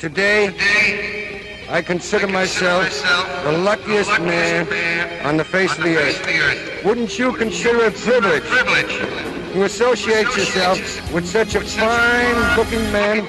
Today, I consider myself the luckiest man on the face of the earth. Wouldn't you consider it privilege to associate yourself with such a fine looking man?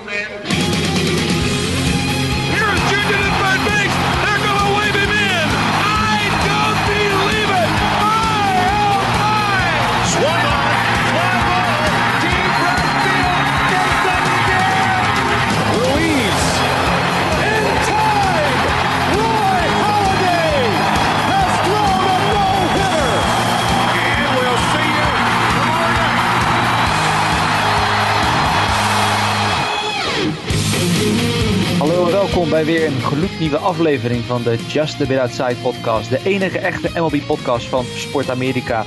Weer een gloednieuwe aflevering van de Just a Bit Outside podcast. De enige echte MLB podcast van Sport Amerika.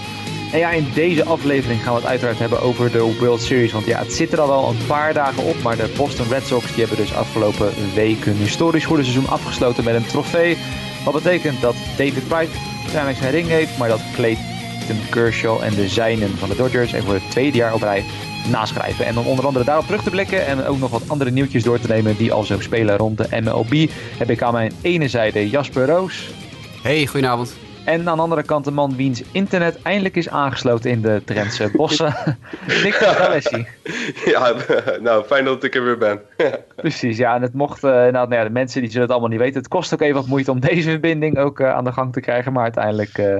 En ja, in deze aflevering gaan we het uiteraard hebben over de World Series. Want ja, het zit er al wel een paar dagen op. Maar de Boston Red Sox die hebben dus afgelopen week hun historisch goede seizoen afgesloten met een trofee. Wat betekent dat David Price uiteindelijk zijn ring heeft. Maar dat Clayton Kershaw en de zijnen van de Dodgers er voor het tweede jaar op rij naschrijven. En om onder andere daarop terug te blikken en ook nog wat andere nieuwtjes door te nemen die al zo spelen rond de MLB, heb ik aan mijn ene zijde Jasper Roos. Hey, goedenavond. En aan de andere kant de man wiens internet eindelijk is aangesloten in de Drentse bossen. Nick Dalessi. Ja, nou, fijn dat ik er weer ben. Precies, ja. En het mocht, eh, nou, nou ja, de mensen die zullen het allemaal niet weten. Het kost ook even wat moeite om deze verbinding ook eh, aan de gang te krijgen. Maar uiteindelijk eh,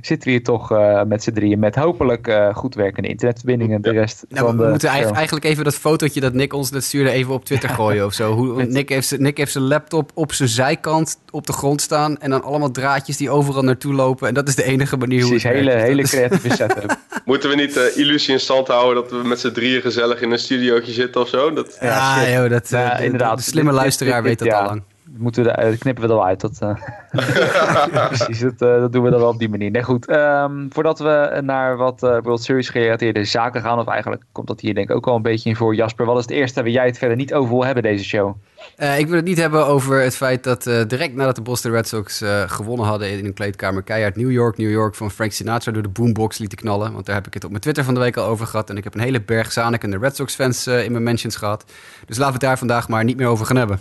zitten we hier toch eh, met z'n drieën met hopelijk eh, goed werkende internetverbindingen. De rest Nou, van we de moeten show. eigenlijk, even dat fotootje dat Nick ons net stuurde even op Twitter gooien of zo. Hoe, Nick, heeft, zijn- Nick heeft zijn laptop op zijn zijkant op de grond staan en dan allemaal draadjes die overal naartoe lopen. En dat is de enige manier hoe het hele, werkt. hele creatieve setup. Moeten we niet de illusie in stand houden dat we met z'n drieën gezellig in een studiootje zitten of zo? Dat... Ja, joh, dat, Ja, eh, de- inderdaad. De, slimme Dit- dit- luisteraar dit- weet dat ja. al lang. Moeten we de, knippen we er wel uit. Dat, eh, Precies, dat, eh, dat doen we dan wel op die manier. Nee, goed. ehm, voordat we naar wat eh, World Series gerelateerde zaken gaan, of eigenlijk komt dat hier denk ik ook al een beetje in voor. Jasper, wat is het eerste waar jij het verder niet over wil hebben deze show? Eh, ik wil het niet hebben over het feit dat eh, direct nadat de Boston Red Sox eh, gewonnen hadden in een kleedkamer keihard New York, New York van Frank Sinatra door de boombox lieten knallen. Want daar heb ik het op mijn Twitter van de week al over gehad. En ik heb een hele berg Zanik en de Red Sox fans eh, in mijn mentions gehad. Dus laten we het daar vandaag maar niet meer over gaan hebben.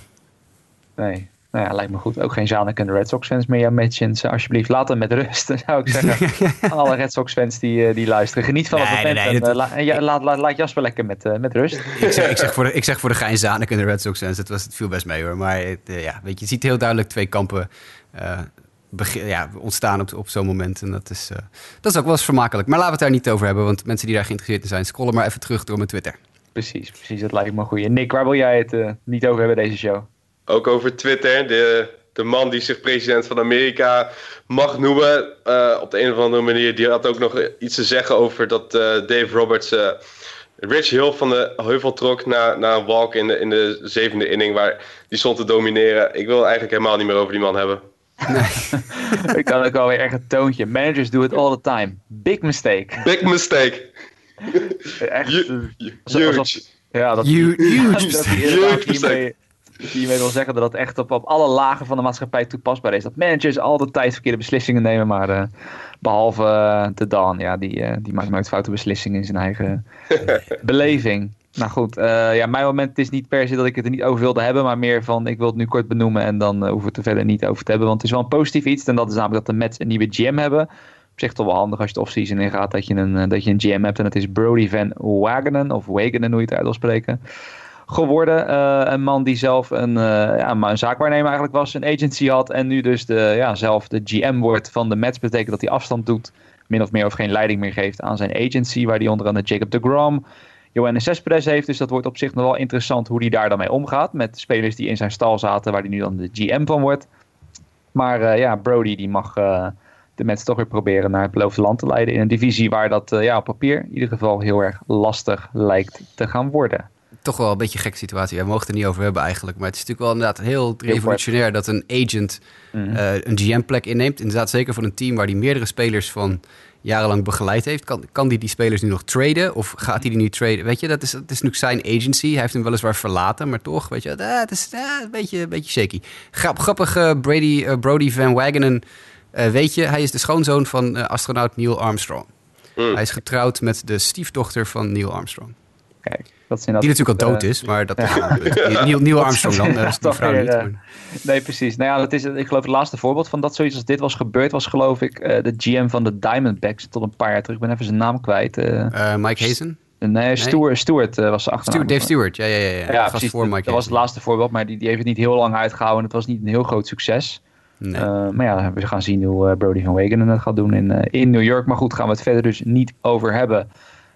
Nee. Nou ja, lijkt me goed. Ook geen Zanik en de Red Sox fans meer. Ja, alsjeblieft. Laat hem met rust, zou ik zeggen. Aan alle Red Sox fans die, eh, die luisteren. Geniet van Nee, het moment. nee, nee, en, dat- eh, la- ja, laat, laat, laat Jasper lekker met, eh, met rust. ik, zeg, ik, zeg voor de, ik zeg voor de gein Zanik en de Red Sox fans. Het, was, het viel best mee hoor. Maar het, ja, weet je, je ziet heel duidelijk twee kampen begin- ja, ontstaan op, op zo'n moment. En dat is, dat is ook wel eens vermakelijk. Maar laten we het daar niet over hebben. Want mensen die daar geïnteresseerd in zijn, scrollen maar even terug door mijn Twitter. Precies, precies. Dat lijkt me een goeie. Nick, waar wil jij het niet over hebben deze show? Ook over Twitter, de, de man die zich president van Amerika mag noemen. eh, op de een of andere manier, die had ook nog iets te zeggen over dat eh, Dave Roberts eh, Rich Hill van de heuvel trok na, na een walk in de, in de zevende inning waar die stond te domineren. Ik wil eigenlijk helemaal niet meer over die man hebben. ik kan ook alweer erg een toontje. Managers do it all the time. Big mistake. Big mistake. Echt. Huge. Ja, dat, Huge, huge mistake. Mistake. hiermee, wil zeggen dat het echt op, op alle lagen van de maatschappij toepasbaar is. Dat managers altijd verkeerde beslissingen nemen, maar eh, behalve eh, de Dan, ja, die, eh, die maakt nooit foute beslissingen in zijn eigen beleving. Nou goed, ja, mijn moment is niet per se dat ik het er niet over wilde hebben, maar meer van ik wil het nu kort benoemen en dan hoeven we het er verder niet over te hebben. Want het is wel een positief iets en dat is namelijk dat de Mets een nieuwe GM hebben. Op zich toch wel handig als je het offseason ingaat dat je een, dat je een GM hebt en dat is Brody Van Wagenen of Wagenen hoe je het uit wil spreken geworden. Eh, een man die zelf een, eh, ja, een zaakwaarnemer eigenlijk was, een agency had en nu dus de, ja, zelf de GM wordt van de Mets. Betekent dat hij afstand doet, min of meer of geen leiding meer geeft aan zijn agency, waar hij onder andere Jacob de Grom, Johannes Cespedes heeft. Dus dat wordt op zich nog wel interessant hoe hij daar dan mee omgaat met spelers die in zijn stal zaten, waar hij nu dan de GM van wordt. Maar eh, ja, Brody die mag de Mets toch weer proberen naar het beloofde land te leiden in een divisie waar dat ja, op papier in ieder geval heel erg lastig lijkt te gaan worden. Toch wel een beetje een gekke situatie. We mogen het er niet over hebben eigenlijk. Maar het is natuurlijk wel inderdaad heel revolutionair dat een agent Mhm. eh, een GM-plek inneemt. Inderdaad, zeker voor een team waar die meerdere spelers van jarenlang begeleid heeft. Kan, kan die die spelers nu nog traden? Of gaat hij die nu traden? Weet je, dat is, dat is nu zijn agency. Hij heeft hem weliswaar verlaten, maar toch, weet je, eh, het is eh, een, beetje, een beetje shaky. Grap, grappig, eh, Brady, eh, Brody Van Wagenen. eh, weet je, hij is de schoonzoon van eh, astronaut Neil Armstrong. Hmm. Hij is getrouwd met de stiefdochter van Neil Armstrong. Kijk. Dat Die natuurlijk al eh, dood is, maar dat is. Neil, Neil Armstrong dan, dat is die toch vrouw weer, niet. eh, maar- Nee, precies. Nou ja, dat is, ik geloof het laatste voorbeeld van dat zoiets als dit was gebeurd, was geloof ik eh, de GM van de Diamondbacks tot een paar jaar terug. Ik ben even zijn naam kwijt. eh. Eh, Mike Hazen? nee, Stuart, Stuart eh, was zijn achternaam. Stewart, Dave Stewart, ja, ja, ja. ja. Precies. voor Mike dat was het laatste voorbeeld, maar die, die heeft het niet heel lang uitgehouden. Het was niet een heel groot succes. Nee. Eh, maar ja, we gaan zien hoe eh, Brody van Wegen het gaat doen in, eh, in New York. Maar goed, gaan we het verder dus niet over hebben.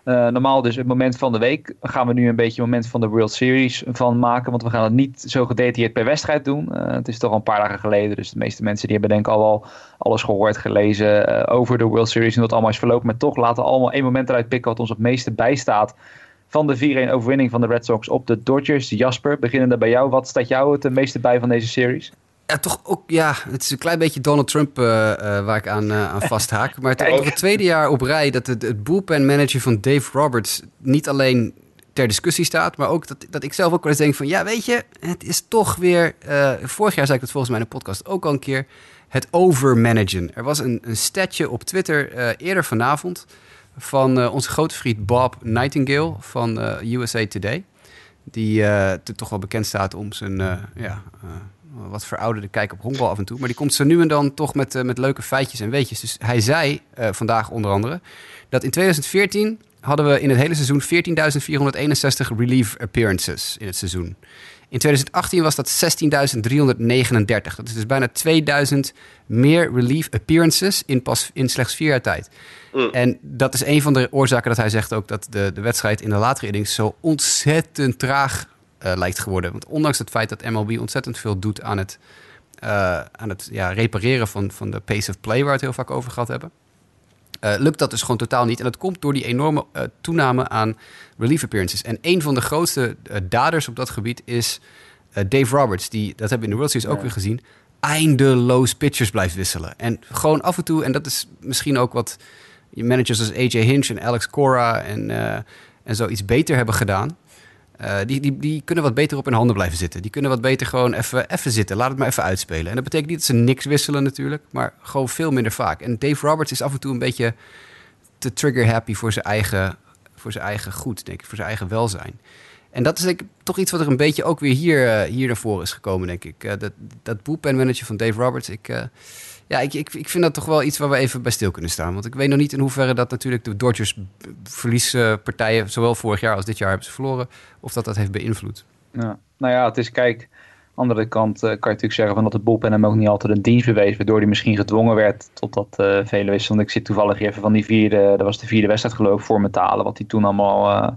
Eh, normaal dus het moment van de week gaan we nu een beetje het moment van de World Series van maken. Want we gaan het niet zo gedetailleerd per wedstrijd doen. Eh, het is toch al een paar dagen geleden. Dus de meeste mensen die hebben denk ik al wel alles gehoord, gelezen eh, over de World Series. En dat allemaal is verlopen. Maar toch laten we allemaal één moment eruit pikken wat ons het meeste bijstaat. Van de 4-1 overwinning van de Red Sox op de Dodgers. Jasper, beginnende bij jou. Wat staat jou het meeste bij van deze series? Ja, toch ook, ja, het is een klein beetje Donald Trump eh, eh, waar ik aan, eh, aan vasthaak. Maar het is ook het tweede jaar op rij dat het, het bullpen manager van Dave Roberts niet alleen ter discussie staat, maar ook dat, dat ik zelf ook wel eens denk van, ja, weet je, het is toch weer, vorig jaar zei ik dat volgens mij in een podcast ook al een keer, het overmanagen. Er was een, een statje op Twitter eerder vanavond van onze grote vriend Bob Nightingale van USA Today. Die toch wel bekend staat om zijn ja, wat verouderde kijk op honkbal af en toe. Maar die komt zo nu en dan toch met, eh, met leuke feitjes en weetjes. Dus hij zei eh, vandaag onder andere dat in 2014 hadden we in het hele seizoen 14.461 relief appearances in het seizoen. In 2018 was dat 16.339. Dat is dus bijna 2000 meer relief appearances in, pas, in slechts vier jaar tijd. En dat is een van de oorzaken dat hij zegt ook dat de, de wedstrijd in de latere innings zo ontzettend traag lijkt geworden. Want ondanks het feit dat MLB ontzettend veel doet aan het, eh, aan het ja, repareren van, van de pace of play waar we het heel vaak over gehad hebben. eh, lukt dat dus gewoon totaal niet. En dat komt door die enorme eh, toename aan relief appearances. En een van de grootste eh, daders op dat gebied is eh, Dave Roberts. Die, dat hebben we in de World Series ook weer gezien. Eindeloos pitchers blijft wisselen. En gewoon af en toe, en dat is misschien ook wat managers als AJ Hinch en Alex Cora en, eh, en zo iets beter hebben gedaan. Eh, die, die, die kunnen wat beter op hun handen blijven zitten. Die kunnen wat beter gewoon even, zitten. Laat het maar even uitspelen. En dat betekent niet dat ze niks wisselen natuurlijk, maar gewoon veel minder vaak. En Dave Roberts is af en toe een beetje te trigger happy voor zijn eigen, voor zijn eigen goed, denk ik, voor zijn eigen welzijn. En dat is denk ik toch iets wat er een beetje ook weer hier, eh, hier naar voren is gekomen, denk ik. Eh, dat, dat manager van Dave Roberts, ik, ja, ik, ik, ik vind dat toch wel iets waar we even bij stil kunnen staan. Want ik weet nog niet in hoeverre dat natuurlijk de Dodgers verliespartijen, zowel vorig jaar als dit jaar hebben ze verloren, of dat dat heeft beïnvloed. Ja. Nou ja, het is kijk, andere kant eh, kan je natuurlijk zeggen van dat het bullpen hem ook niet altijd een dienst bewees, waardoor hij misschien gedwongen werd tot dat eh vele wisselen. Want ik zit toevallig even van die vierde, dat was de vierde wedstrijd geloof ik voor Metalen, wat hij toen allemaal eh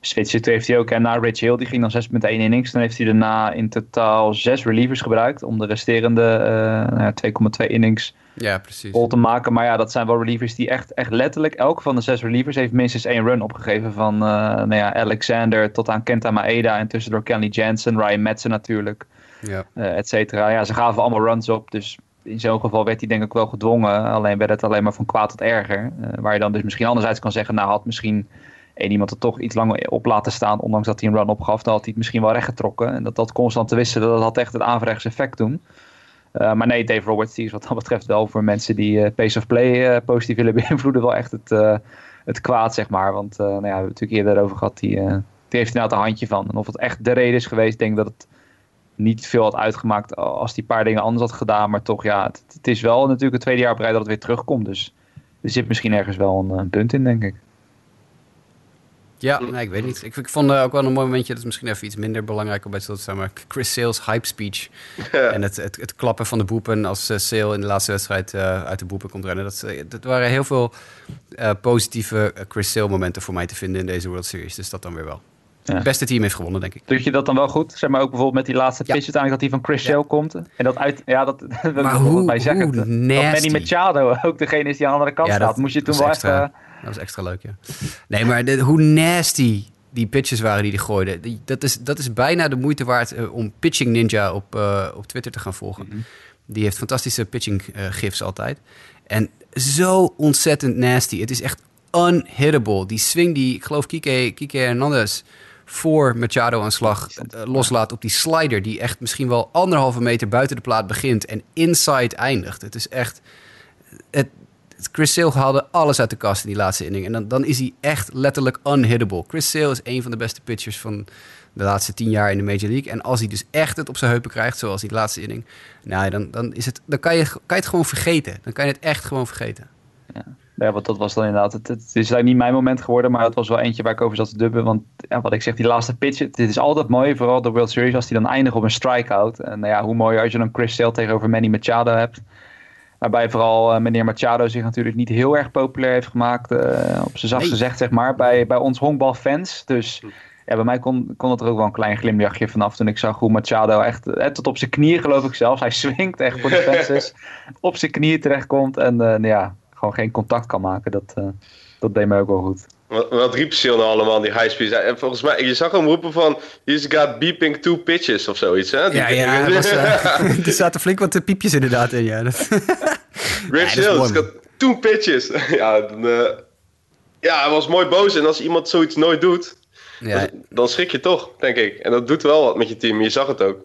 switchte. Toen heeft hij ook, en na Rich Hill, die ging dan 6,1 innings, dan heeft hij daarna in totaal zes relievers gebruikt om de resterende eh, nou ja, 2,2 innings Ja, precies. vol te maken. Maar ja, dat zijn wel relievers die echt, echt letterlijk, elke van de zes relievers heeft minstens één run opgegeven. Van eh, nou ja, Alexander tot aan Kenta Maeda en tussendoor Kenley Jansen, Ryan Madsen natuurlijk, Ja. eh et cetera. Ja, ze gaven allemaal runs op, dus in zo'n geval werd hij denk ik wel gedwongen. Alleen werd het alleen maar van kwaad tot erger. Eh, waar je dan dus misschien anderzijds kan zeggen, nou had misschien één iemand er toch iets langer op laten staan, ondanks dat hij een run opgaf, dan had hij het misschien wel rechtgetrokken. En dat dat constant te wisselen, dat had echt het averechts effect toen. Uh, maar nee, Dave Roberts die is wat dat betreft wel voor mensen die uh, pace of play uh, positief willen beïnvloeden wel echt het, het kwaad, zeg maar. Want nou ja, we hebben het natuurlijk eerder over gehad, die, die heeft inderdaad een handje van. En of het echt de reden is geweest, denk dat het niet veel had uitgemaakt als die paar dingen anders had gedaan. Maar toch, ja, het, is wel natuurlijk het tweede jaar op dat het weer terugkomt. Dus er zit misschien ergens wel een punt in, denk ik. Ja, nee, ik weet niet. Ik, ik vond uh, ook wel een mooi momentje, dat is misschien even iets minder belangrijk om bij stil te staan, maar Chris Sales hype speech. Ja. En het, het, het, klappen van de boepen als uh, Sale in de laatste wedstrijd uh, uit de boepen komt rennen. Dat, dat waren heel veel positieve Chris Sale momenten voor mij te vinden in deze World Series. Dus dat dan weer wel. Ja. Het beste team heeft gewonnen, denk ik. Doe je dat dan wel goed? Zeg maar ook bijvoorbeeld met die laatste pitch ja. uiteindelijk dat die van Chris Sale ja. komt. En dat uit, ja, dat maar hoe, bij zeggen. Dat Manny Machado ook degene is die aan de andere kant staat. Dat, Moest je toen wel extra, even... Dat was extra leuk, ja. Nee, maar de, hoe nasty die pitches waren die. Die, dat, is, dat is bijna de moeite waard uh, om Pitching Ninja op, uh, op Twitter te gaan volgen. Mm -hmm. Die heeft fantastische pitching uh, gifs altijd. En zo ontzettend nasty. Het is echt unhittable. Die swing die, ik geloof, Kike, Kike Hernandez voor Machado aan slag loslaat op die slider... die echt misschien wel anderhalve meter buiten de plaat begint... en inside eindigt. Het is echt... Het, Chris Sale haalde alles uit de kast in die laatste inning. En dan, dan is hij echt letterlijk unhittable. Chris Sale is een van de beste pitchers van de laatste tien jaar in de Major League. En als hij dus echt het op zijn heupen krijgt, zoals die laatste inning... Nou, dan, dan, is het, dan kan, je, kan je het gewoon vergeten. Dan kan je het echt gewoon vergeten. Ja, want dat was dan inderdaad. Het, is niet mijn moment geworden, maar het was wel eentje waar ik over zat te dubben. Want ja, wat ik zeg, die laatste pitch, het is altijd mooi, vooral de World Series, als die dan eindigt op een strikeout. En nou ja, hoe mooi als je dan Chris Sale tegenover Manny Machado hebt. Waarbij vooral uh, meneer Machado zich natuurlijk niet heel erg populair heeft gemaakt. Uh, op zijn zacht gezegd, zeg maar, bij, bij ons honkbalfans. Dus ja, bij mij kon, kon het er ook wel een klein glimlachje vanaf toen ik zag hoe Machado echt, eh, tot op zijn knieën geloof ik zelfs. Hij swingt echt voor de fences. op zijn knieën terechtkomt en nou ja, gewoon geen contact kan maken. Dat, dat deed mij ook wel goed. Wat, wat riep nou allemaal, die high speed? En volgens mij, je zag hem roepen van... He's got beeping two pitches of zoiets, hè? Die ja, ja. Was, uh, er zaten flink wat piepjes inderdaad in, ja. Rich ja, got two pitches. ja, dan, uh, ja, hij was mooi boos. En als iemand zoiets nooit doet... Ja. Dan, schrik je toch, denk ik. En dat doet wel wat met je team. Je zag het ook.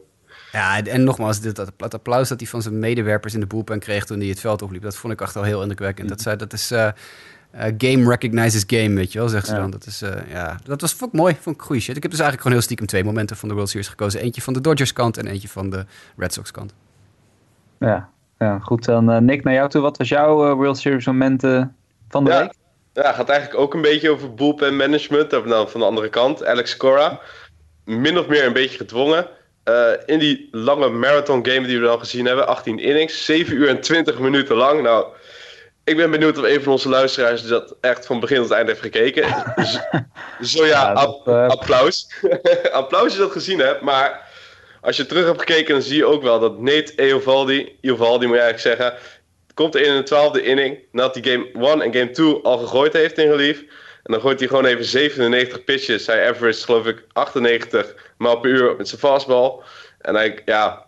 Ja, en nogmaals, dit, dat, applaus dat hij van zijn medewerpers in de bullpen kreeg toen hij het veld opliep, dat vond ik echt al heel indrukwekkend. Dat, zei, dat is uh, game recognizes game, weet je wel, zegt ze ja. dan. Dat, is, uh, ja, dat was vond ik mooi, vond ik goede shit. Ik heb dus eigenlijk gewoon heel stiekem twee momenten van de World Series gekozen. Eentje van de Dodgers kant en eentje van de Red Sox kant. Ja, ja goed. Dan Nick, naar jou toe. Wat was jouw World Series momenten van de ja. week? Ja, het gaat eigenlijk ook een beetje over bullpen management. Of nou, van de andere kant, Alex Cora. Min of meer een beetje gedwongen. Uh, in die lange marathon game die we al gezien hebben, 18 innings, 7 uur en 20 minuten lang. Nou, ik ben benieuwd of een van onze luisteraars dat echt van begin tot eind heeft gekeken. Zo, zo ja, uh... applaus. applaus als je dat gezien hebt, maar als je terug hebt gekeken, dan zie je ook wel dat Nate Eovaldi, Eovaldi moet je eigenlijk zeggen, komt in de twaalfde inning, nadat hij game 1 en game 2 al gegooid heeft in relief. En dan gooit hij gewoon even 97 pitches. Hij average geloof ik 98 maal per uur met zijn fastball. En hij, ja,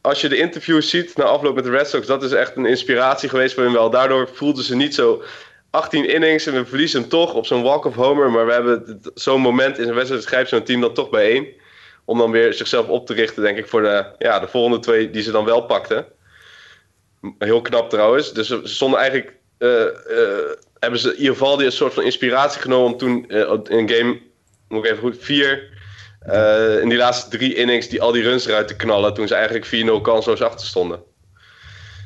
als je de interviews ziet na afloop met de Red Sox, dat is echt een inspiratie geweest voor hem wel. Daardoor voelden ze niet zo 18 innings en we verliezen hem toch op zo'n walk-of homer. Maar we hebben zo'n moment in een wedstrijd, schrijft zo'n team dan toch bijeen. Om dan weer zichzelf op te richten, denk ik, voor de, ja, de volgende twee die ze dan wel pakten. Heel knap trouwens. Dus ze stonden eigenlijk uh, uh, hebben ze Iovaldi een soort van inspiratie genomen om toen uh, in game, moet ik even goed, 4, uh, in die laatste drie innings die al die runs eruit te knallen toen ze eigenlijk 4-0 kansloos achter stonden.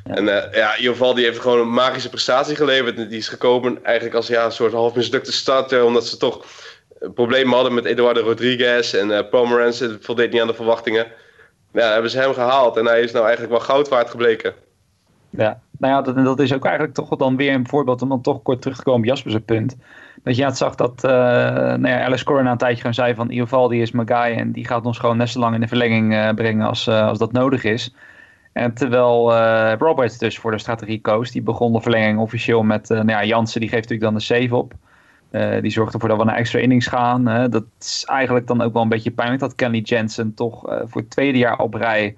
Ja. En uh, ja, Iovaldi heeft gewoon een magische prestatie geleverd. Die is gekomen eigenlijk als ja, een soort half mislukte starter, omdat ze toch problemen hadden met Eduardo Rodriguez en uh, Pomeranz voldeed niet aan de verwachtingen. Ja, hebben ze hem gehaald en hij is nou eigenlijk wel goud waard gebleken. Ja, nou ja, dat, dat is ook eigenlijk toch dan weer een voorbeeld om dan toch kort terug te komen op Jasper's punt. Dat je het zag dat uh, nou ja, een tijdje gewoon zei van Iovaldi is mijn guy en die gaat ons gewoon net zo lang in de verlenging uh, brengen als, uh, als dat nodig is. En terwijl Roberts dus voor de strategie koos, die begon de verlenging officieel met nou ja, Jansen, die geeft natuurlijk dan de save op. die zorgt ervoor dat we naar extra innings gaan. dat is eigenlijk dan ook wel een beetje pijnlijk dat Kenley Jensen toch voor het tweede jaar op rij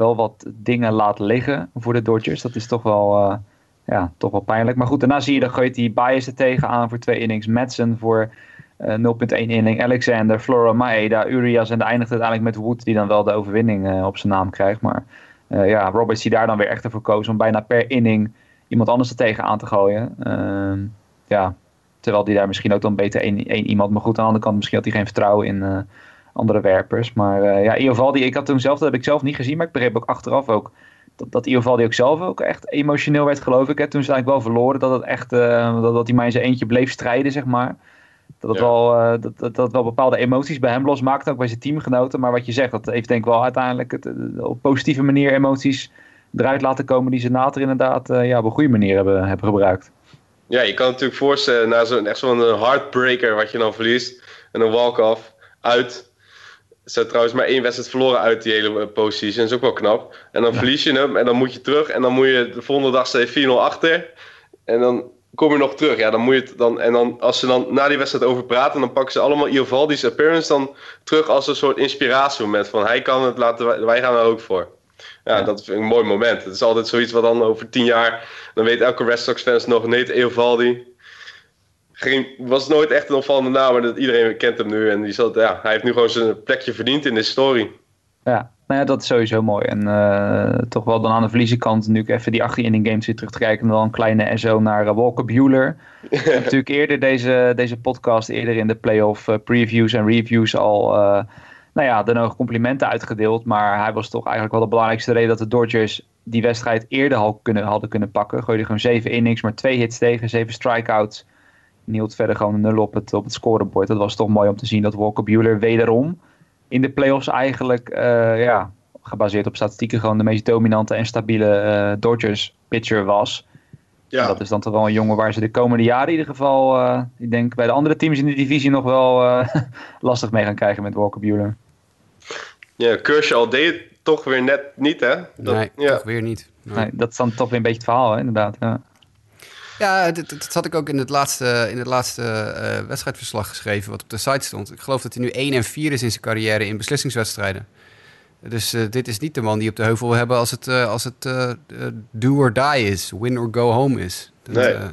wel wat dingen laat liggen voor de Dodgers. Dat is toch wel, uh, ja, toch wel pijnlijk. Maar goed, daarna zie je, dan gooit die Bias er tegenaan voor twee innings. Madsen voor uh, 0.1 inning. Alexander, Flora, Maeda, Urias. En dan eindigt het uiteindelijk met Wood, die dan wel de overwinning uh, op zijn naam krijgt. Maar ja, Roberts die daar dan weer echt ervoor koos om bijna per inning iemand anders er tegenaan te gooien. Ehm, ja, terwijl die daar misschien ook dan beter één, één iemand. Maar goed, aan de andere kant misschien had hij geen vertrouwen in andere werpers. Maar uh, ja, Iovaldi, ik had toen zelf, dat heb ik zelf niet gezien, maar ik begreep ook achteraf ook dat, dat Iovaldi ook zelf ook echt emotioneel werd, geloof ik. Hè. Toen ze eigenlijk wel verloren, dat het echt, uh, dat, dat hij maar in zijn eentje bleef strijden, zeg maar. Dat het ja. wel, uh, dat, dat, dat wel bepaalde emoties bij hem losmaakte, ook bij zijn teamgenoten. Maar wat je zegt, dat heeft denk ik wel uiteindelijk het, op positieve manier emoties eruit laten komen die ze later inderdaad ja, op een goede manier hebben, hebben gebruikt. Ja, je kan natuurlijk voorstellen, na zo'n echt zo'n heartbreaker wat je dan verliest, en een walk-off uit, ze trouwens maar één wedstrijd verloren uit die hele postseason. Dat is ook wel knap. En dan ja. verlies je hem en dan moet je terug. En dan moet je de volgende dag sta je 4-0 achter. En dan kom je nog terug. Ja, dan moet je het dan, en dan, als ze dan na die wedstrijd over praten, dan pakken ze allemaal Iovaldi's appearance dan terug als een soort inspiratiemoment. Van hij kan het, laten wij, wij gaan er ook voor. Ja, ja, dat vind ik een mooi moment. Het is altijd zoiets wat dan over tien jaar, dan weet elke Red Sox fans nog, nee, Eovaldi geen, was nooit echt een opvallende naam, maar dat iedereen kent hem nu. En die zat, ja, hij heeft nu gewoon zijn plekje verdiend in de story. Ja, nou ja, dat is sowieso mooi. En eh, toch wel dan aan de verliezenkant nu even die 18 inning games weer terug te kijken. En dan een kleine SO naar uh, Walker Bueller. Ik heb natuurlijk eerder deze, deze podcast, eerder in de playoff uh, previews en reviews al... nou ja, de nodige complimenten uitgedeeld. Maar hij was toch eigenlijk wel de belangrijkste reden dat de Dodgers die wedstrijd eerder al kunnen, hadden kunnen pakken. Gooide gewoon zeven innings, maar twee hits tegen, zeven strikeouts. En hield verder gewoon een nul op het, op het scorebord. Dat was toch mooi om te zien dat Walker Bueller wederom in de playoffs eigenlijk, uh, ja, gebaseerd op statistieken, gewoon de meest dominante en stabiele uh, Dodgers pitcher was. Ja. En dat is dan toch wel een jongen waar ze de komende jaren in ieder geval, uh, ik denk bij de andere teams in de divisie nog wel lastig mee gaan krijgen met Walker Bueller. Ja, Kershaw deed het toch weer net niet, hè? Dat, nee, ja. toch weer niet. Nee. nee. dat is dan toch weer een beetje het verhaal, hè, inderdaad. Ja. Ja, dat, dat had ik ook in het laatste, in het laatste uh, wedstrijdverslag geschreven, wat op de site stond. Ik geloof dat hij nu 1 en 4 is in zijn carrière in beslissingswedstrijden. Dus uh, dit is niet de man die op de heuvel wil hebben als het, uh, als het do or die is, win or go home is. Dat, nee. hij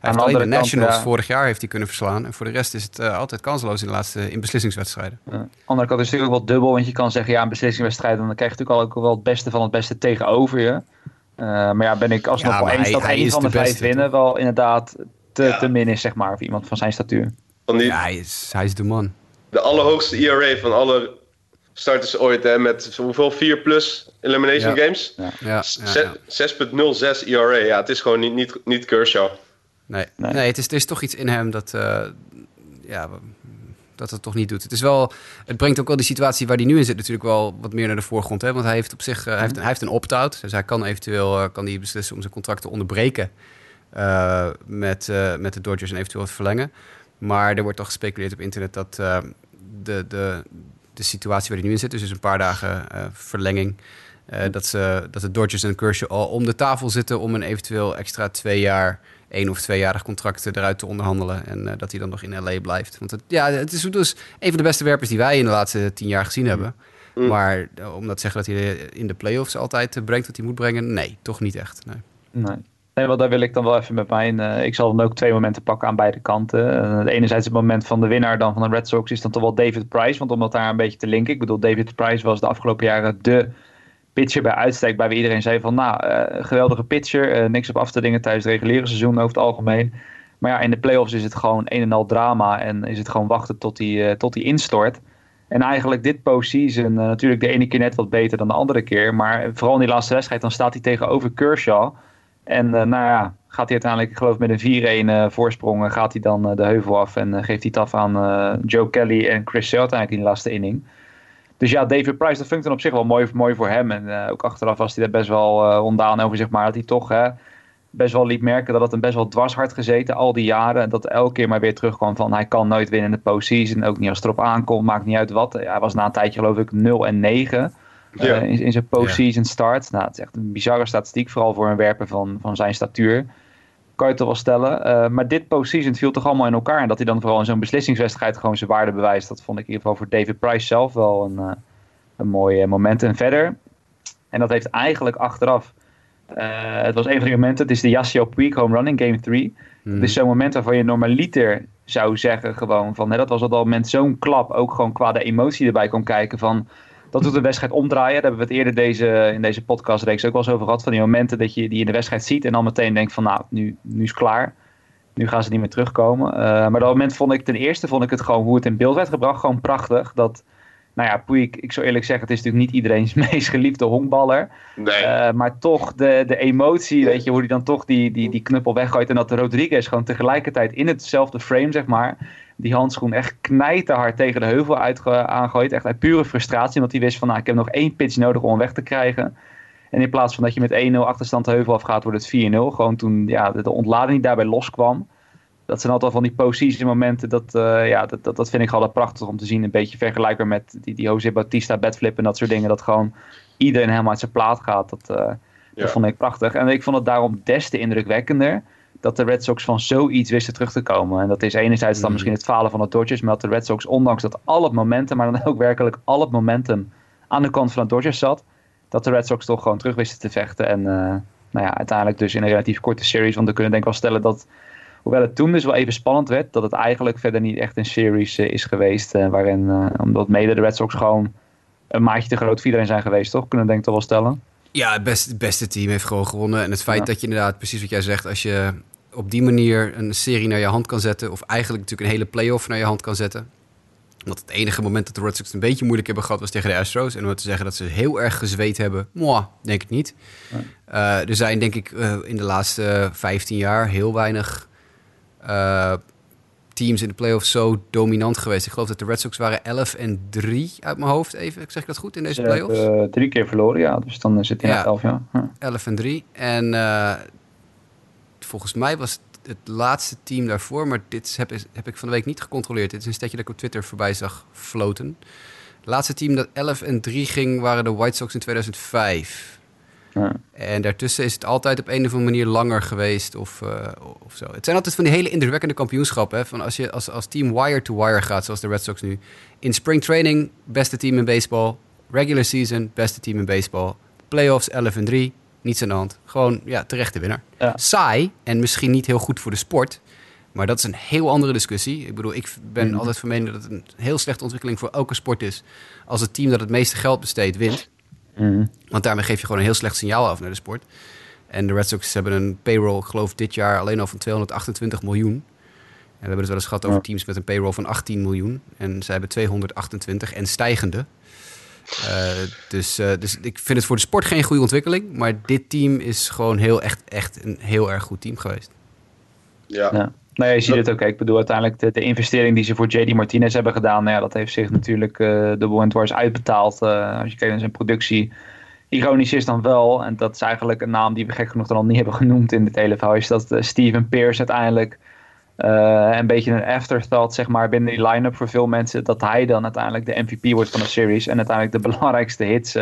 heeft alleen de Nationals kant, ja. vorig jaar heeft hij kunnen verslaan. En voor de rest is het altijd kansloos in de laatste in beslissingswedstrijden. Ja. Aan de andere kant is het natuurlijk ook wel dubbel, want je kan zeggen ja, in beslissingswedstrijden dan krijg je natuurlijk ook wel het beste van het beste tegenover je. Uh, maar ja, ben ik alsnog ja, wel eens dat één van de, de vijf winnen wel inderdaad te, ja. te min is, zeg maar, voor iemand van zijn statuur. Van die, ja, hij is, hij is de man. De allerhoogste ERA van alle starters ooit, hè, met hoeveel 4 plus elimination ja. games? Ja. Ja, 6,06 ERA. Ja, het is gewoon niet, niet, niet Kershaw. Nee, nee. nee het, is, het is toch iets in hem dat, uh, ja, dat het toch niet doet. Het, is wel, het brengt ook wel die situatie waar hij nu in zit natuurlijk wel wat meer naar de voorgrond. Hè? Want hij heeft op zich uh, hij heeft, hij heeft een opt-out. Dus hij kan eventueel uh, kan hij beslissen om zijn contract te onderbreken uh, met, met de Dodgers en eventueel te verlengen. Maar er wordt toch gespeculeerd op internet dat de, de, de situatie waar hij nu in zit, dus, dus een paar dagen verlenging, dat, ze, dat de Dodgers en Kershaw al om de tafel zitten om een eventueel extra twee jaar één of tweejarig contract eruit te onderhandelen. En uh, dat hij dan nog in LA blijft. Want het, ja, het is dus een van de beste werpers die wij in de laatste tien jaar gezien hebben. Mm. Maar uh, om dat te zeggen dat hij in de playoffs altijd uh, brengt wat hij moet brengen, nee, toch niet echt. Nee. nee. Nee, wel, daar wil ik dan wel even met mijn. Uh, ik zal dan ook twee momenten pakken aan beide kanten. Uh, enerzijds het moment van de winnaar dan van de Red Sox is dan toch wel David Price. Want om dat daar een beetje te linken. Ik bedoel, David Price was de afgelopen jaren de pitcher bij uitstek, bij wie iedereen zei van, nou, uh, geweldige pitcher, uh, niks op af te dingen tijdens het reguliere seizoen over het algemeen. Maar ja, in de playoffs is het gewoon een en al drama en is het gewoon wachten tot hij uh, tot die instort. En eigenlijk dit postseason, natuurlijk de ene keer net wat beter dan de andere keer, maar vooral in die laatste wedstrijd, dan staat hij tegenover Kershaw. En nou ja, gaat hij uiteindelijk, ik geloof met een 4-1 voorsprong, gaat hij dan de heuvel af en geeft hij het af aan Joe Kelly en Chris Sale uiteindelijk in de laatste inning. Dus ja, David Price, dat vind ik dan op zich wel mooi, mooi voor hem. En uh, ook achteraf was hij daar best wel uh, ondaan over, zeg maar. Dat hij toch hè, best wel liet merken dat het hem best wel dwars hard gezeten al die jaren. En dat elke keer maar weer terugkwam van hij kan nooit winnen in de postseason. Ook niet als het erop aankomt, maakt niet uit wat. Hij was na een tijdje geloof ik 0 en 9 uh, ja. in, in, zijn postseason ja. start. Nou, het is echt een bizarre statistiek, vooral voor een werper van, van zijn statuur kan je toch wel stellen. Uh, maar dit postseason viel toch allemaal in elkaar. En dat hij dan vooral in zo'n beslissingswedstrijd gewoon zijn waarde bewijst. Dat vond ik in ieder geval voor David Price zelf wel een, uh, een mooi moment. En verder, en dat heeft eigenlijk achteraf... Uh, het was een van die momenten, het is de Yasiel Puig home run in game 3. Mm. Het is zo'n moment waarvan je normaliter zou zeggen gewoon van... Hè, dat was op dat moment zo'n klap, ook gewoon qua de emotie erbij kon kijken van dat doet de wedstrijd omdraaien. Daar hebben we het eerder deze, in deze podcastreeks ook wel eens over gehad. Van die momenten dat je die in de wedstrijd ziet en dan meteen denkt van nou, nu, nu is het klaar. Nu gaan ze niet meer terugkomen. Uh, maar dat moment vond ik ten eerste vond ik het gewoon hoe het in beeld werd gebracht gewoon prachtig. Dat, nou ja, Puig, ik zou eerlijk zeggen, het is natuurlijk niet iedereen's meest geliefde honkballer. Nee. Uh, maar toch de, de emotie, weet je, hoe hij dan toch die, die, die knuppel weggooit. En dat de Rodriguez gewoon tegelijkertijd in hetzelfde frame, zeg maar die handschoen echt knijterhard tegen de heuvel uitge- aangooit. Echt uit pure frustratie, omdat hij wist van nou, ik heb nog één pitch nodig om hem weg te krijgen. En in plaats van dat je met 1-0 achterstand de heuvel afgaat, wordt het 4-0. Gewoon toen ja, de, de ontlading daarbij loskwam. Dat zijn altijd van die positie momenten. Dat, uh, ja, dat, dat, dat vind ik altijd prachtig om te zien. Een beetje vergelijkbaar met die, die Jose Bautista bedflip en dat soort dingen. Dat gewoon iedereen helemaal uit zijn plaat gaat. Dat, uh, ja. dat vond ik prachtig. En ik vond het daarom des te indrukwekkender dat de Red Sox van zoiets wisten terug te komen. En dat is enerzijds dan misschien het falen van de Dodgers, maar dat de Red Sox, ondanks dat al het momentum, maar dan ook werkelijk al het momentum aan de kant van de Dodgers zat, dat de Red Sox toch gewoon terug wisten te vechten. En uh, nou ja, uiteindelijk dus in een relatief korte series, want we kunnen denk ik wel stellen dat, hoewel het toen dus wel even spannend werd, dat het eigenlijk verder niet echt een series uh, is geweest, uh, waarin, omdat mede de Red Sox gewoon een maatje te groot voor iedereen zijn geweest, toch? Kunnen we denk ik toch wel stellen. Ja, het beste, team heeft gewoon gewonnen. En het feit Ja. dat je inderdaad, precies wat jij zegt, als je op die manier een serie naar je hand kan zetten, of eigenlijk natuurlijk een hele playoff naar je hand kan zetten. Want het enige moment dat de Red Sox een beetje moeilijk hebben gehad was tegen de Astros. En om te zeggen dat ze heel erg gezweet hebben, moi, denk ik niet. Eh, er zijn denk ik eh, in de laatste 15 jaar heel weinig eh, teams in de playoffs zo dominant geweest. Ik geloof dat de Red Sox waren 11 en 3 uit mijn hoofd even. Zeg ik dat goed in deze Ze playoffs? hebben eh, drie keer verloren, ja. Dus dan eh, zit hij Ja. na elf jaar. Ja. 11 en 3. En eh, volgens mij was het het laatste team daarvoor, maar dit heb, heb ik van de week niet gecontroleerd. Dit is een stetje dat ik op Twitter voorbij zag floten. Het laatste team dat 11 en 3 ging waren de White Sox in 2005. Ja. En daartussen is het altijd op een of andere manier langer geweest of, eh, of zo. Het zijn altijd van die hele indrukwekkende kampioenschappen. Hè? Van als je als, als team wire to wire gaat, zoals de Red Sox nu. In spring training, beste team in baseball. Regular season, beste team in baseball. Playoffs 11 en 3, niets aan de hand. Gewoon, ja, terechte winnaar. Ja. Saai en misschien niet heel goed voor de sport. Maar dat is een heel andere discussie. Ik bedoel, ik ben Mhm. altijd van mening dat het een heel slechte ontwikkeling voor elke sport is. Als het team dat het meeste geld besteedt, wint. Mhm. Want daarmee geef je gewoon een heel slecht signaal af naar de sport. En de Red Sox hebben een payroll, ik geloof dit jaar alleen al van 228 miljoen. En we hebben het wel eens gehad over teams met een payroll van 18 miljoen. En zij hebben 228 en stijgende. Eh, dus, eh, dus ik vind het voor de sport geen goede ontwikkeling. Maar dit team is gewoon heel echt, echt een heel erg goed team geweest. Ja. Ja. Nou ja, je ziet het ook. Ik bedoel, uiteindelijk de, de investering die ze voor JD Martinez hebben gedaan, nou ja, dat heeft zich natuurlijk eh de en dwars uitbetaald. Eh, als je kijkt naar zijn productie. Ironisch is dan wel, en dat is eigenlijk een naam die we gek genoeg dan al niet hebben genoemd in dit hele verhaal, is dat eh, Steven Pierce uiteindelijk een beetje een afterthought zeg maar, binnen die line-up voor veel mensen, dat hij dan uiteindelijk de MVP wordt van de series en uiteindelijk de belangrijkste hits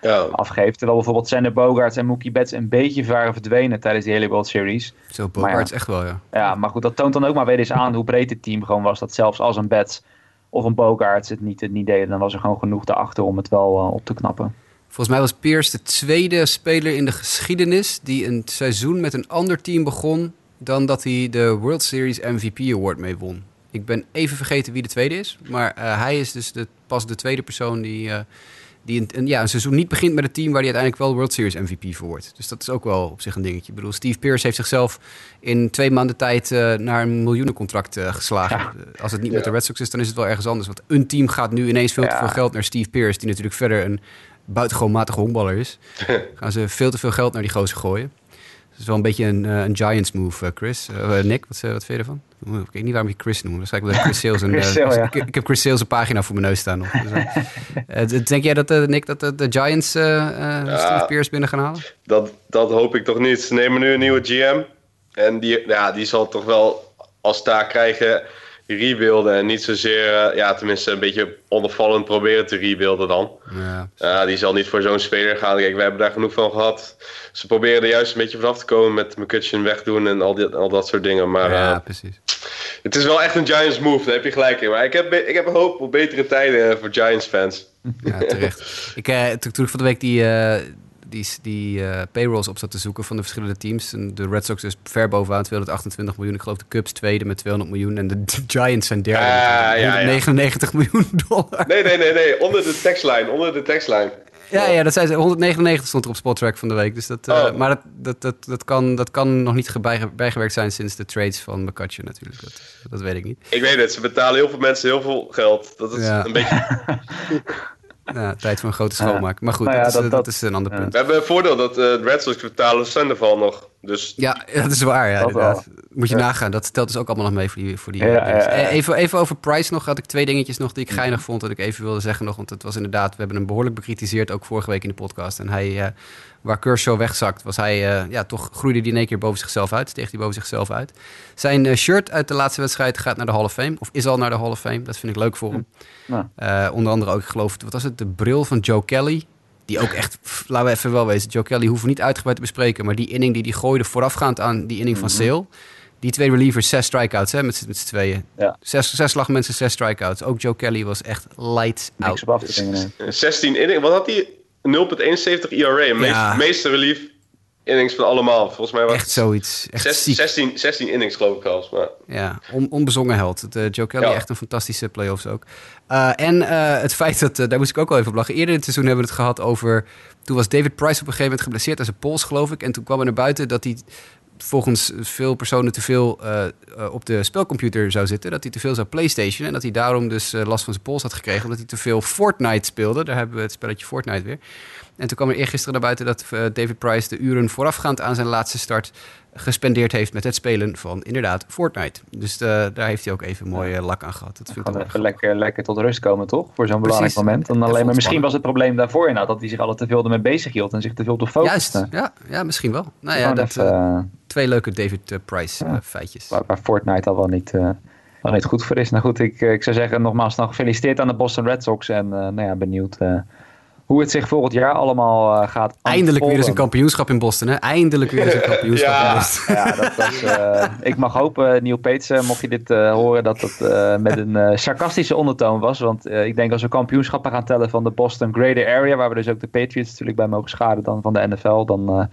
Ja. afgeeft. Terwijl bijvoorbeeld Sander Bogarts en Mookie Betts een beetje waren verdwenen tijdens die hele World Series. Zo, Bogarts ja. echt wel, ja. Ja, maar goed, dat toont dan ook maar weer eens aan hoe breed het team gewoon was. Dat zelfs als een Betts of een Bogarts het niet, het niet deden, dan was er gewoon genoeg daarachter om het wel eh, op te knappen. Volgens mij was Pierce de tweede speler in de geschiedenis die een seizoen met een ander team begon dan dat hij de World Series MVP Award mee won. Ik ben even vergeten wie de tweede is, maar eh, hij is dus de, pas de tweede persoon die, eh, die een, een- ja, een seizoen niet begint met een team waar hij uiteindelijk wel World Series MVP voor wordt. Dus dat is ook wel op zich een dingetje. Ik bedoel, Steve Pierce heeft zichzelf in twee maanden tijd eh, naar een miljoenencontract eh, geslagen. Ja. Eh, Als het niet Ja. met de Red Sox is, dan is het wel ergens anders. Want een team gaat nu ineens veel te veel geld naar Steve Pierce, die natuurlijk verder een buitengewoon matige honkballer is. gaan ze veel te veel geld naar die gozer gooien. Is wel een beetje een, eh, een Giants move, eh, Chris. Eh, Nick, wat, wat vind je ervan? Ik weet niet waarom je Chris noemt. Waarschijnlijk omdat Chris Sales een... Chris Sale, ja. ik, ik heb Chris Sales een pagina voor mijn neus staan nog. Dus, denk jij dat, Nick, dat de, de Giants eh, eh, Steve Pierce binnen gaan halen? Dat, dat hoop ik toch niet. Ze nemen nu een nieuwe GM. En die, ja, die zal toch wel als taak krijgen rebuilden. En niet zozeer, eh, ja, tenminste een beetje ondervallend proberen te rebuilden dan. Ja, die zal niet voor zo'n speler gaan. Kijk, we hebben daar genoeg van gehad. Ze proberen er juist een beetje vanaf te komen met McCutcheon wegdoen en al, die, al dat soort dingen. Maar ja, eh, precies. het is wel echt een Giants move, daar heb je gelijk in. Maar ik heb, ik heb een hoop op betere tijden eh, voor Giants fans. Ja, terecht. ik, eh, toen, toen ik van de week die, eh, die, die eh, payrolls op zat te zoeken van de verschillende teams. En de Red Sox is ver bovenaan, 228 miljoen. Ik geloof de Cubs tweede met 200 miljoen. En de Giants zijn derde met ja, ja. 199 miljoen dollar. Nee, nee, nee, nee. Onder de tekstline. Onder de tekstline. Ja, ja, dat zijn ze. 199 stond er op Spottrack van de week. Dus dat, eh, Oh. Maar dat, dat, dat, dat, kan, dat kan nog niet ge- bijge- bijgewerkt zijn sinds de trades van McCutcheon natuurlijk. Dat, dat weet ik niet. Ik weet het, ze betalen heel veel mensen heel veel geld. Dat is Ja. een beetje... Ja, tijd voor een grote schoonmaak. Maar goed, Nou ja, dat, is, dat- eh, dat dat- is een ander ja. punt. We hebben een voordeel dat eh, de Red Sox betalen Sandoval nog. Dus Ja, dat is waar. Ja, Dat. Moet je nagaan. Dat telt dus ook allemaal nog mee voor die. Voor die Ja, Even, even over Price nog. Had ik twee dingetjes nog die ik geinig vond. Dat ik even wilde zeggen nog. Want het was inderdaad. We hebben hem behoorlijk bekritiseerd. Ook vorige week in de podcast. En hij. eh, waar Kershaw wegzakt. Was hij. eh, ja, toch groeide hij in één keer boven zichzelf uit. Steeg hij boven zichzelf uit. Zijn eh, shirt uit de laatste wedstrijd gaat naar de Hall of Fame. Of is al naar de Hall of Fame. Dat vind ik leuk voor hem. Ja. Eh, onder andere ook, ik geloof, wat was het? De bril van Joe Kelly. Die ook echt, pff, laten we even wel wezen. Joe Kelly hoeven we niet uitgebreid te bespreken. Maar die inning die hij gooide voorafgaand aan die inning van Sale. Die twee relievers, zes strikeouts hè, met, z'n- met z'n tweeën. Ja. Zes, zes slagmensen, zes strikeouts. Ook Joe Kelly was echt lights out. Niks op af te dingen. nee. eh, 16 inning. Wat had hij? 0,71 ERA. Meest, Ja. Meeste relief innings van allemaal. Volgens mij was Echt zoiets. Echt zes- ziek. 16, 16 innings geloof ik al. Maar Ja, on, onbezongen held. Het, eh, Joe Kelly Ja. echt een fantastische playoffs ook. Eh, en eh, het feit dat, daar moest ik ook wel even op lachen. Eerder in het seizoen hebben we het gehad over... Toen was David Price op een gegeven moment geblesseerd aan zijn pols, geloof ik. En toen kwam er naar buiten dat hij volgens veel personen te veel op de spelcomputer zou zitten. Dat hij te veel zou PlayStation. En dat hij daarom dus last van zijn pols had gekregen. Omdat hij te veel Fortnite speelde. Daar hebben we het spelletje Fortnite weer. En toen kwam er eergisteren naar buiten dat eh, David Price de uren voorafgaand aan zijn laatste start gespendeerd heeft met het spelen van inderdaad Fortnite. Dus eh, daar heeft hij ook even mooi eh, lak aan gehad. Dat vind ik even lekker, lekker tot rust komen, toch? Voor zo'n belangrijk moment. Dan Ja, alleen, maar misschien was het probleem daarvoor inderdaad dat hij zich alle te veel ermee bezig hield en zich te veel op de Juist, focuste. ja, ja, misschien wel. Nou ja, dat, even, eh, eh, twee leuke David eh, Price eh, feitjes. waar, waar Fortnite al wel niet, eh, goed voor is. Nou goed, ik, eh, ik zou zeggen nogmaals dan gefeliciteerd aan de Boston Red Sox. En eh, nou ja, benieuwd eh, hoe het zich volgend jaar allemaal eh, gaat Eindelijk weer eens een kampioenschap in Boston, hè? Eindelijk weer eens een kampioenschap Ja. in Boston. Ja, dat was, eh, ik mag hopen, Neil Peets, eh, mocht je dit eh, horen, dat het eh, met een eh, sarcastische ondertoon was. Want eh, ik denk als we kampioenschappen gaan tellen van de Boston Greater Area, waar we dus ook de Patriots natuurlijk bij mogen schaden dan van de NFL, dan eh,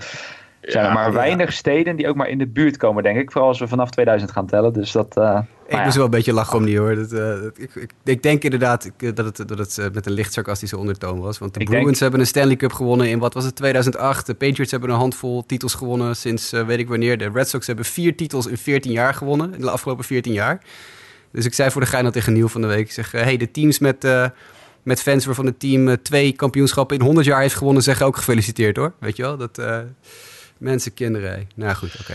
zijn er Ja, maar ja. weinig steden die ook maar in de buurt komen, denk ik. Vooral als we vanaf 2000 gaan tellen. Dus dat, eh, Ik ja. moest wel een beetje lachen om die hoor. Dat, eh, ik, ik, ik denk inderdaad eh, dat het, dat het eh, met een licht sarcastische ondertoon was. Want de Ik Bruins denk- hebben een Stanley Cup gewonnen in, wat was het, 2008. De Patriots hebben een handvol titels gewonnen sinds weet ik wanneer. De Red Sox hebben vier titels in 14 jaar gewonnen. In de afgelopen 14 jaar. Dus ik zei voor de gein al tegen Niel van de week. Ik zeg, hey, de teams met, met fans waarvan het team twee kampioenschappen in 100 jaar heeft gewonnen... zeggen ook gefeliciteerd hoor. Weet je wel? Dat mensen, kinderen. Nou goed, oké.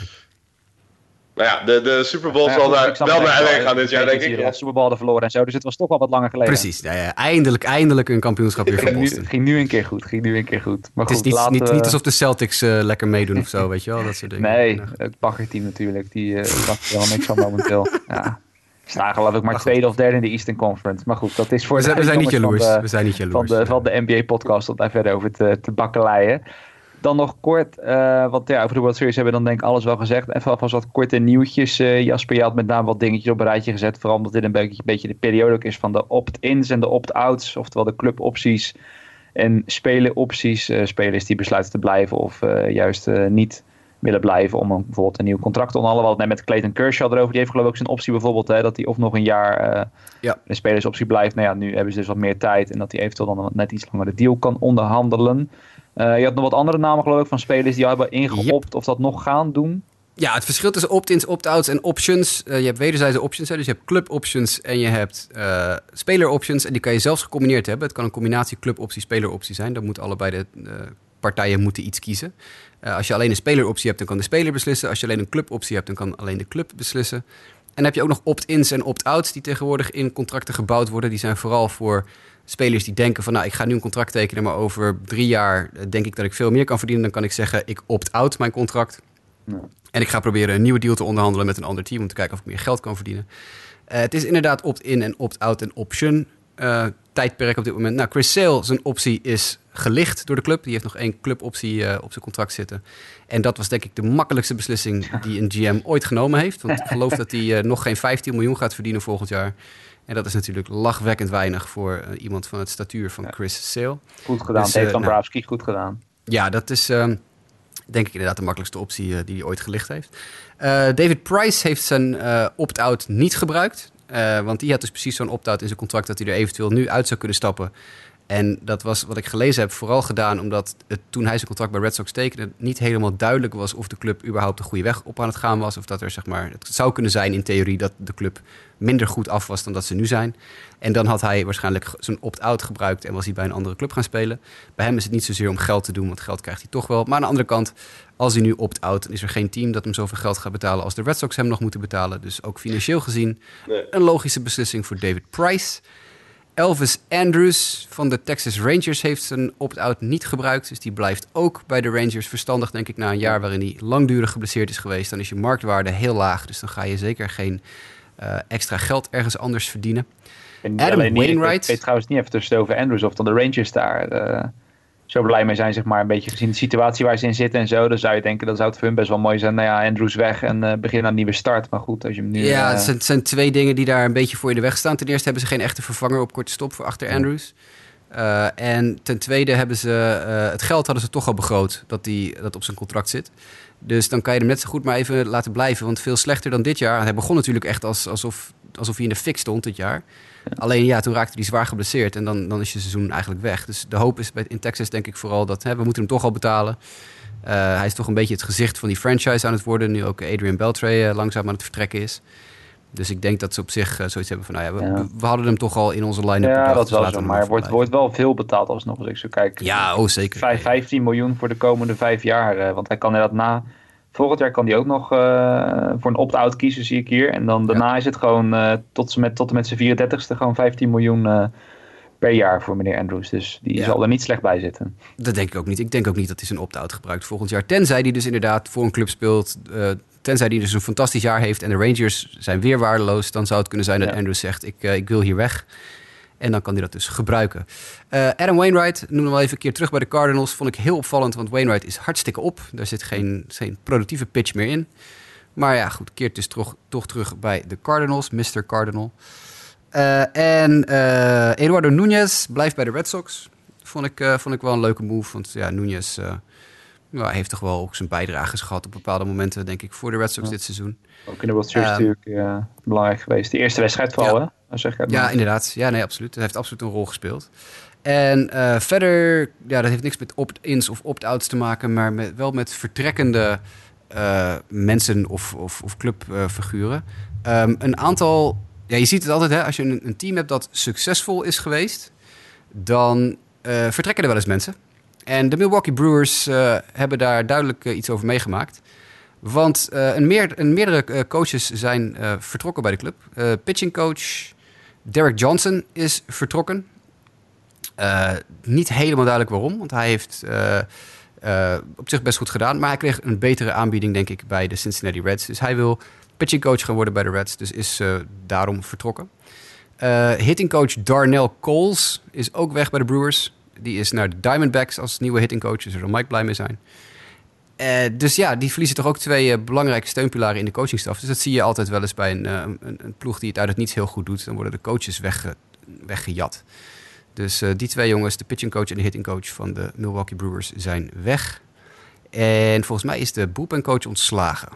Nou ja, de, de Super Bowl ja, zal daar wel naar LA gaan dit jaar, denk ik. al Super Bowl hadden verloren en zo. Dus het was toch wel wat langer geleden. Precies, ja, ja, eindelijk, eindelijk een kampioenschap weer voor Ging Boston. nu, ging nu een keer goed. Ging nu een keer goed. Maar Het is goed, niet, laten niet, we- niet alsof de Celtics eh, lekker meedoen of zo, weet je wel? Dat soort dingen. Nee, het baggerteam natuurlijk. Die uh, er helemaal niks van momenteel. Ja. Staan geloof ik maar tweede of derde in de Eastern Conference. Maar goed, dat is voor We zijn, we zijn niet jongens van jaloers. de- We zijn niet van jaloers. de, van de NBA-podcast om daar verder over te, te bakkeleien. Dan nog kort, eh, want ja, over de World Series hebben we dan denk ik alles wel gezegd. Even alvast wat korte nieuwtjes. eh, Jasper, je had met name wat dingetjes op een rijtje gezet. Vooral omdat dit een beetje, een beetje de periode ook is van de opt-ins en de opt-outs. Oftewel de clubopties en spelenopties. eh spelers die besluiten te blijven of juist niet willen blijven om een, bijvoorbeeld een nieuw contract te onderhandelen. We hadden net met Clayton Kershaw erover. Die heeft geloof ik ook zijn optie bijvoorbeeld. Hè, dat hij of nog een jaar Ja. de spelersoptie blijft. Nou ja, nu hebben ze dus wat meer tijd. En dat hij eventueel dan net iets langer de deal kan onderhandelen. Eh, je had nog wat andere namen geloof ik van spelers die hebben ingeopt. Of dat nog gaan doen. Ja, het verschil tussen opt-ins, opt-outs en options. eh, je hebt wederzijdse options. Hè, dus je hebt club options en je hebt eh speler options. En die kan je zelfs gecombineerd hebben. Het kan een combinatie cluboptie, speler-optie zijn. Dan moeten allebei de partijen moeten iets kiezen. Als je alleen een speleroptie hebt, dan kan de speler beslissen. Als je alleen een cluboptie hebt, dan kan alleen de club beslissen. En dan heb je ook nog opt-ins en opt-outs die tegenwoordig in contracten gebouwd worden. Die zijn vooral voor spelers die denken van... nou, ik ga nu een contract tekenen, maar over drie jaar eh, denk ik dat ik veel meer kan verdienen. Dan kan ik zeggen, ik opt-out mijn contract. En ik ga proberen een nieuwe deal te onderhandelen met een ander team... om te kijken of ik meer geld kan verdienen. Eh, het is inderdaad opt-in en opt-out en option eh, tijdperk op dit moment. Nou, Chris Sale, zijn optie is gelicht door de club. Die heeft nog één cluboptie eh, op zijn contract zitten. En dat was denk ik de makkelijkste beslissing die een GM ooit genomen heeft. Want ik geloof dat hij eh, nog geen 15 miljoen gaat verdienen volgend jaar. En dat is natuurlijk lachwekkend weinig voor eh, iemand van het statuur van Chris Sale. Goed gedaan. Dus, eh, Dombrowski goed gedaan. Ja, dat is ehm, denk ik inderdaad de makkelijkste optie die hij ooit gelicht heeft. David Price heeft zijn opt-out niet gebruikt. Eh, want die had dus precies zo'n opt-out in zijn contract dat hij er eventueel nu uit zou kunnen stappen. En dat was wat ik gelezen heb vooral gedaan omdat toen hij zijn contract bij Red Sox tekende niet helemaal duidelijk was of de club überhaupt de goede weg op aan het gaan was. Of dat er zeg maar, het zou kunnen zijn in theorie dat de club minder goed af was dan dat ze nu zijn. En dan had hij waarschijnlijk zijn opt-out gebruikt en was hij bij een andere club gaan spelen. Bij hem is het niet zozeer om geld te doen, want geld krijgt hij toch wel. Maar aan de andere kant, als hij nu opt-out, dan is er geen team dat hem zoveel geld gaat betalen als de Red Sox hem nog moeten betalen. Dus ook financieel gezien Nee. een logische beslissing voor David Price. Elvis Andrews van de Texas Rangers heeft zijn opt-out niet gebruikt. Dus die blijft ook bij de Rangers. Verstandig, denk ik, na een jaar waarin hij langdurig geblesseerd is geweest. Dan is je marktwaarde heel laag. Dus dan ga je zeker geen eh, extra geld ergens anders verdienen. En Adam niet- Wainwright. Ik weet trouwens niet even tussen over Andrews of dan de Rangers daar eh, zo blij mee zijn, zeg maar. Een beetje gezien de situatie waar ze in zitten en zo. Dan zou je denken, dat zou het voor hun best wel mooi zijn. Nou ja, Andrews weg en eh begin aan een nieuwe start. Maar goed, als je hem nu... ja, eh, het zijn, het zijn twee dingen die daar een beetje voor in de weg staan. Ten eerste hebben ze geen echte vervanger op korte stop voor achter Andrews. Uh, en ten tweede hebben ze uh, het geld hadden ze toch al begroot dat die, dat op zijn contract zit. Dus dan kan je hem net zo goed maar even laten blijven. Want veel slechter dan dit jaar. Hij begon natuurlijk echt als, alsof, alsof hij in de fik stond dit jaar. Alleen ja, toen raakte hij zwaar geblesseerd. En dan, dan is je seizoen eigenlijk weg. Dus de hoop is bij, in Texas denk ik vooral dat hè, we moeten hem toch al betalen. Uh, hij is toch een beetje het gezicht van die franchise aan het worden. Nu ook Adrian Beltre uh, langzaam aan het vertrekken is. Dus ik denk dat ze op zich uh, zoiets hebben van... Nou ja, we, Ja. we hadden hem toch al in onze line-up. Ja, bedacht, dat dus wel zo. Maar er wordt, wordt wel veel betaald alsnog als ik zo kijk. Ja, oh zeker. Vijf- 15 miljoen voor de komende vijf jaar. eh, want hij kan inderdaad na... Volgend jaar kan hij ook nog eh, voor een opt-out kiezen, zie ik hier. En dan daarna is het gewoon eh, tot, met, tot en met zijn 34ste gewoon 15 miljoen eh, per jaar voor meneer Andrews. Dus die Ja. zal er niet slecht bij zitten. Dat denk ik ook niet. Ik denk ook niet dat hij zijn opt-out gebruikt volgend jaar. Tenzij hij dus inderdaad voor een club speelt. tenzij hij dus een fantastisch jaar heeft en de Rangers zijn weer waardeloos. Dan zou het kunnen zijn dat Ja. Andrews zegt: ik, ik wil hier weg. En dan kan hij dat dus gebruiken. Eh, Adam Wainwright, noem hem wel even een keer terug bij de Cardinals. Vond ik heel opvallend, want Wainwright is hartstikke op. Daar zit geen, geen productieve pitch meer in. Maar ja, goed, keert dus toch, toch terug bij de Cardinals, Mr. Cardinal. Eh, en eh, Eduardo Nunez blijft bij de Red Sox. Vond ik, vond ik wel een leuke move. Want ja, Nunez ja, heeft toch wel ook zijn bijdrages gehad op bepaalde momenten, denk ik, voor de Red Sox Ja. dit seizoen. Ook in de World Series Ehm, natuurlijk eh, belangrijk geweest. De eerste wedstrijd vooral, Ja. hè? Zeg ik Ja, inderdaad. Ja, nee, absoluut. Hij heeft absoluut een rol gespeeld. En eh, verder, ja, dat heeft niks met opt-ins of opt-outs te maken, maar met, wel met vertrekkende eh, mensen of, of, of clubfiguren. Ehm, een aantal, ja, je ziet het altijd, hè, als je een, een team hebt dat succesvol is geweest, dan vertrekken er wel eens mensen. En de Milwaukee Brewers eh, hebben daar duidelijk eh, iets over meegemaakt. Want eh, een, meer, een meerdere coaches zijn vertrokken bij de club. Pitching coach Derek Johnson is vertrokken. Niet helemaal duidelijk waarom, want hij heeft op zich best goed gedaan. Maar hij kreeg een betere aanbieding, denk ik, bij de Cincinnati Reds. Dus hij wil pitching coach gaan worden bij de Reds, dus is daarom vertrokken. Hitting coach Darnell Coles is ook weg bij de Brewers. Die is naar de Diamondbacks als nieuwe hitting coach, dus daar zal Mike blij mee zijn. Eh, dus ja, die verliezen toch ook twee eh, belangrijke steunpilaren in de coachingstaf. Dus dat zie je altijd wel eens bij een, eh, een, ploeg die het uit het heel goed doet. Dan worden de coaches wegge, weggejat. Dus die twee jongens, de pitching coach en de hitting coach van de Milwaukee Brewers, zijn weg. En volgens mij is de bullpen coach ontslagen.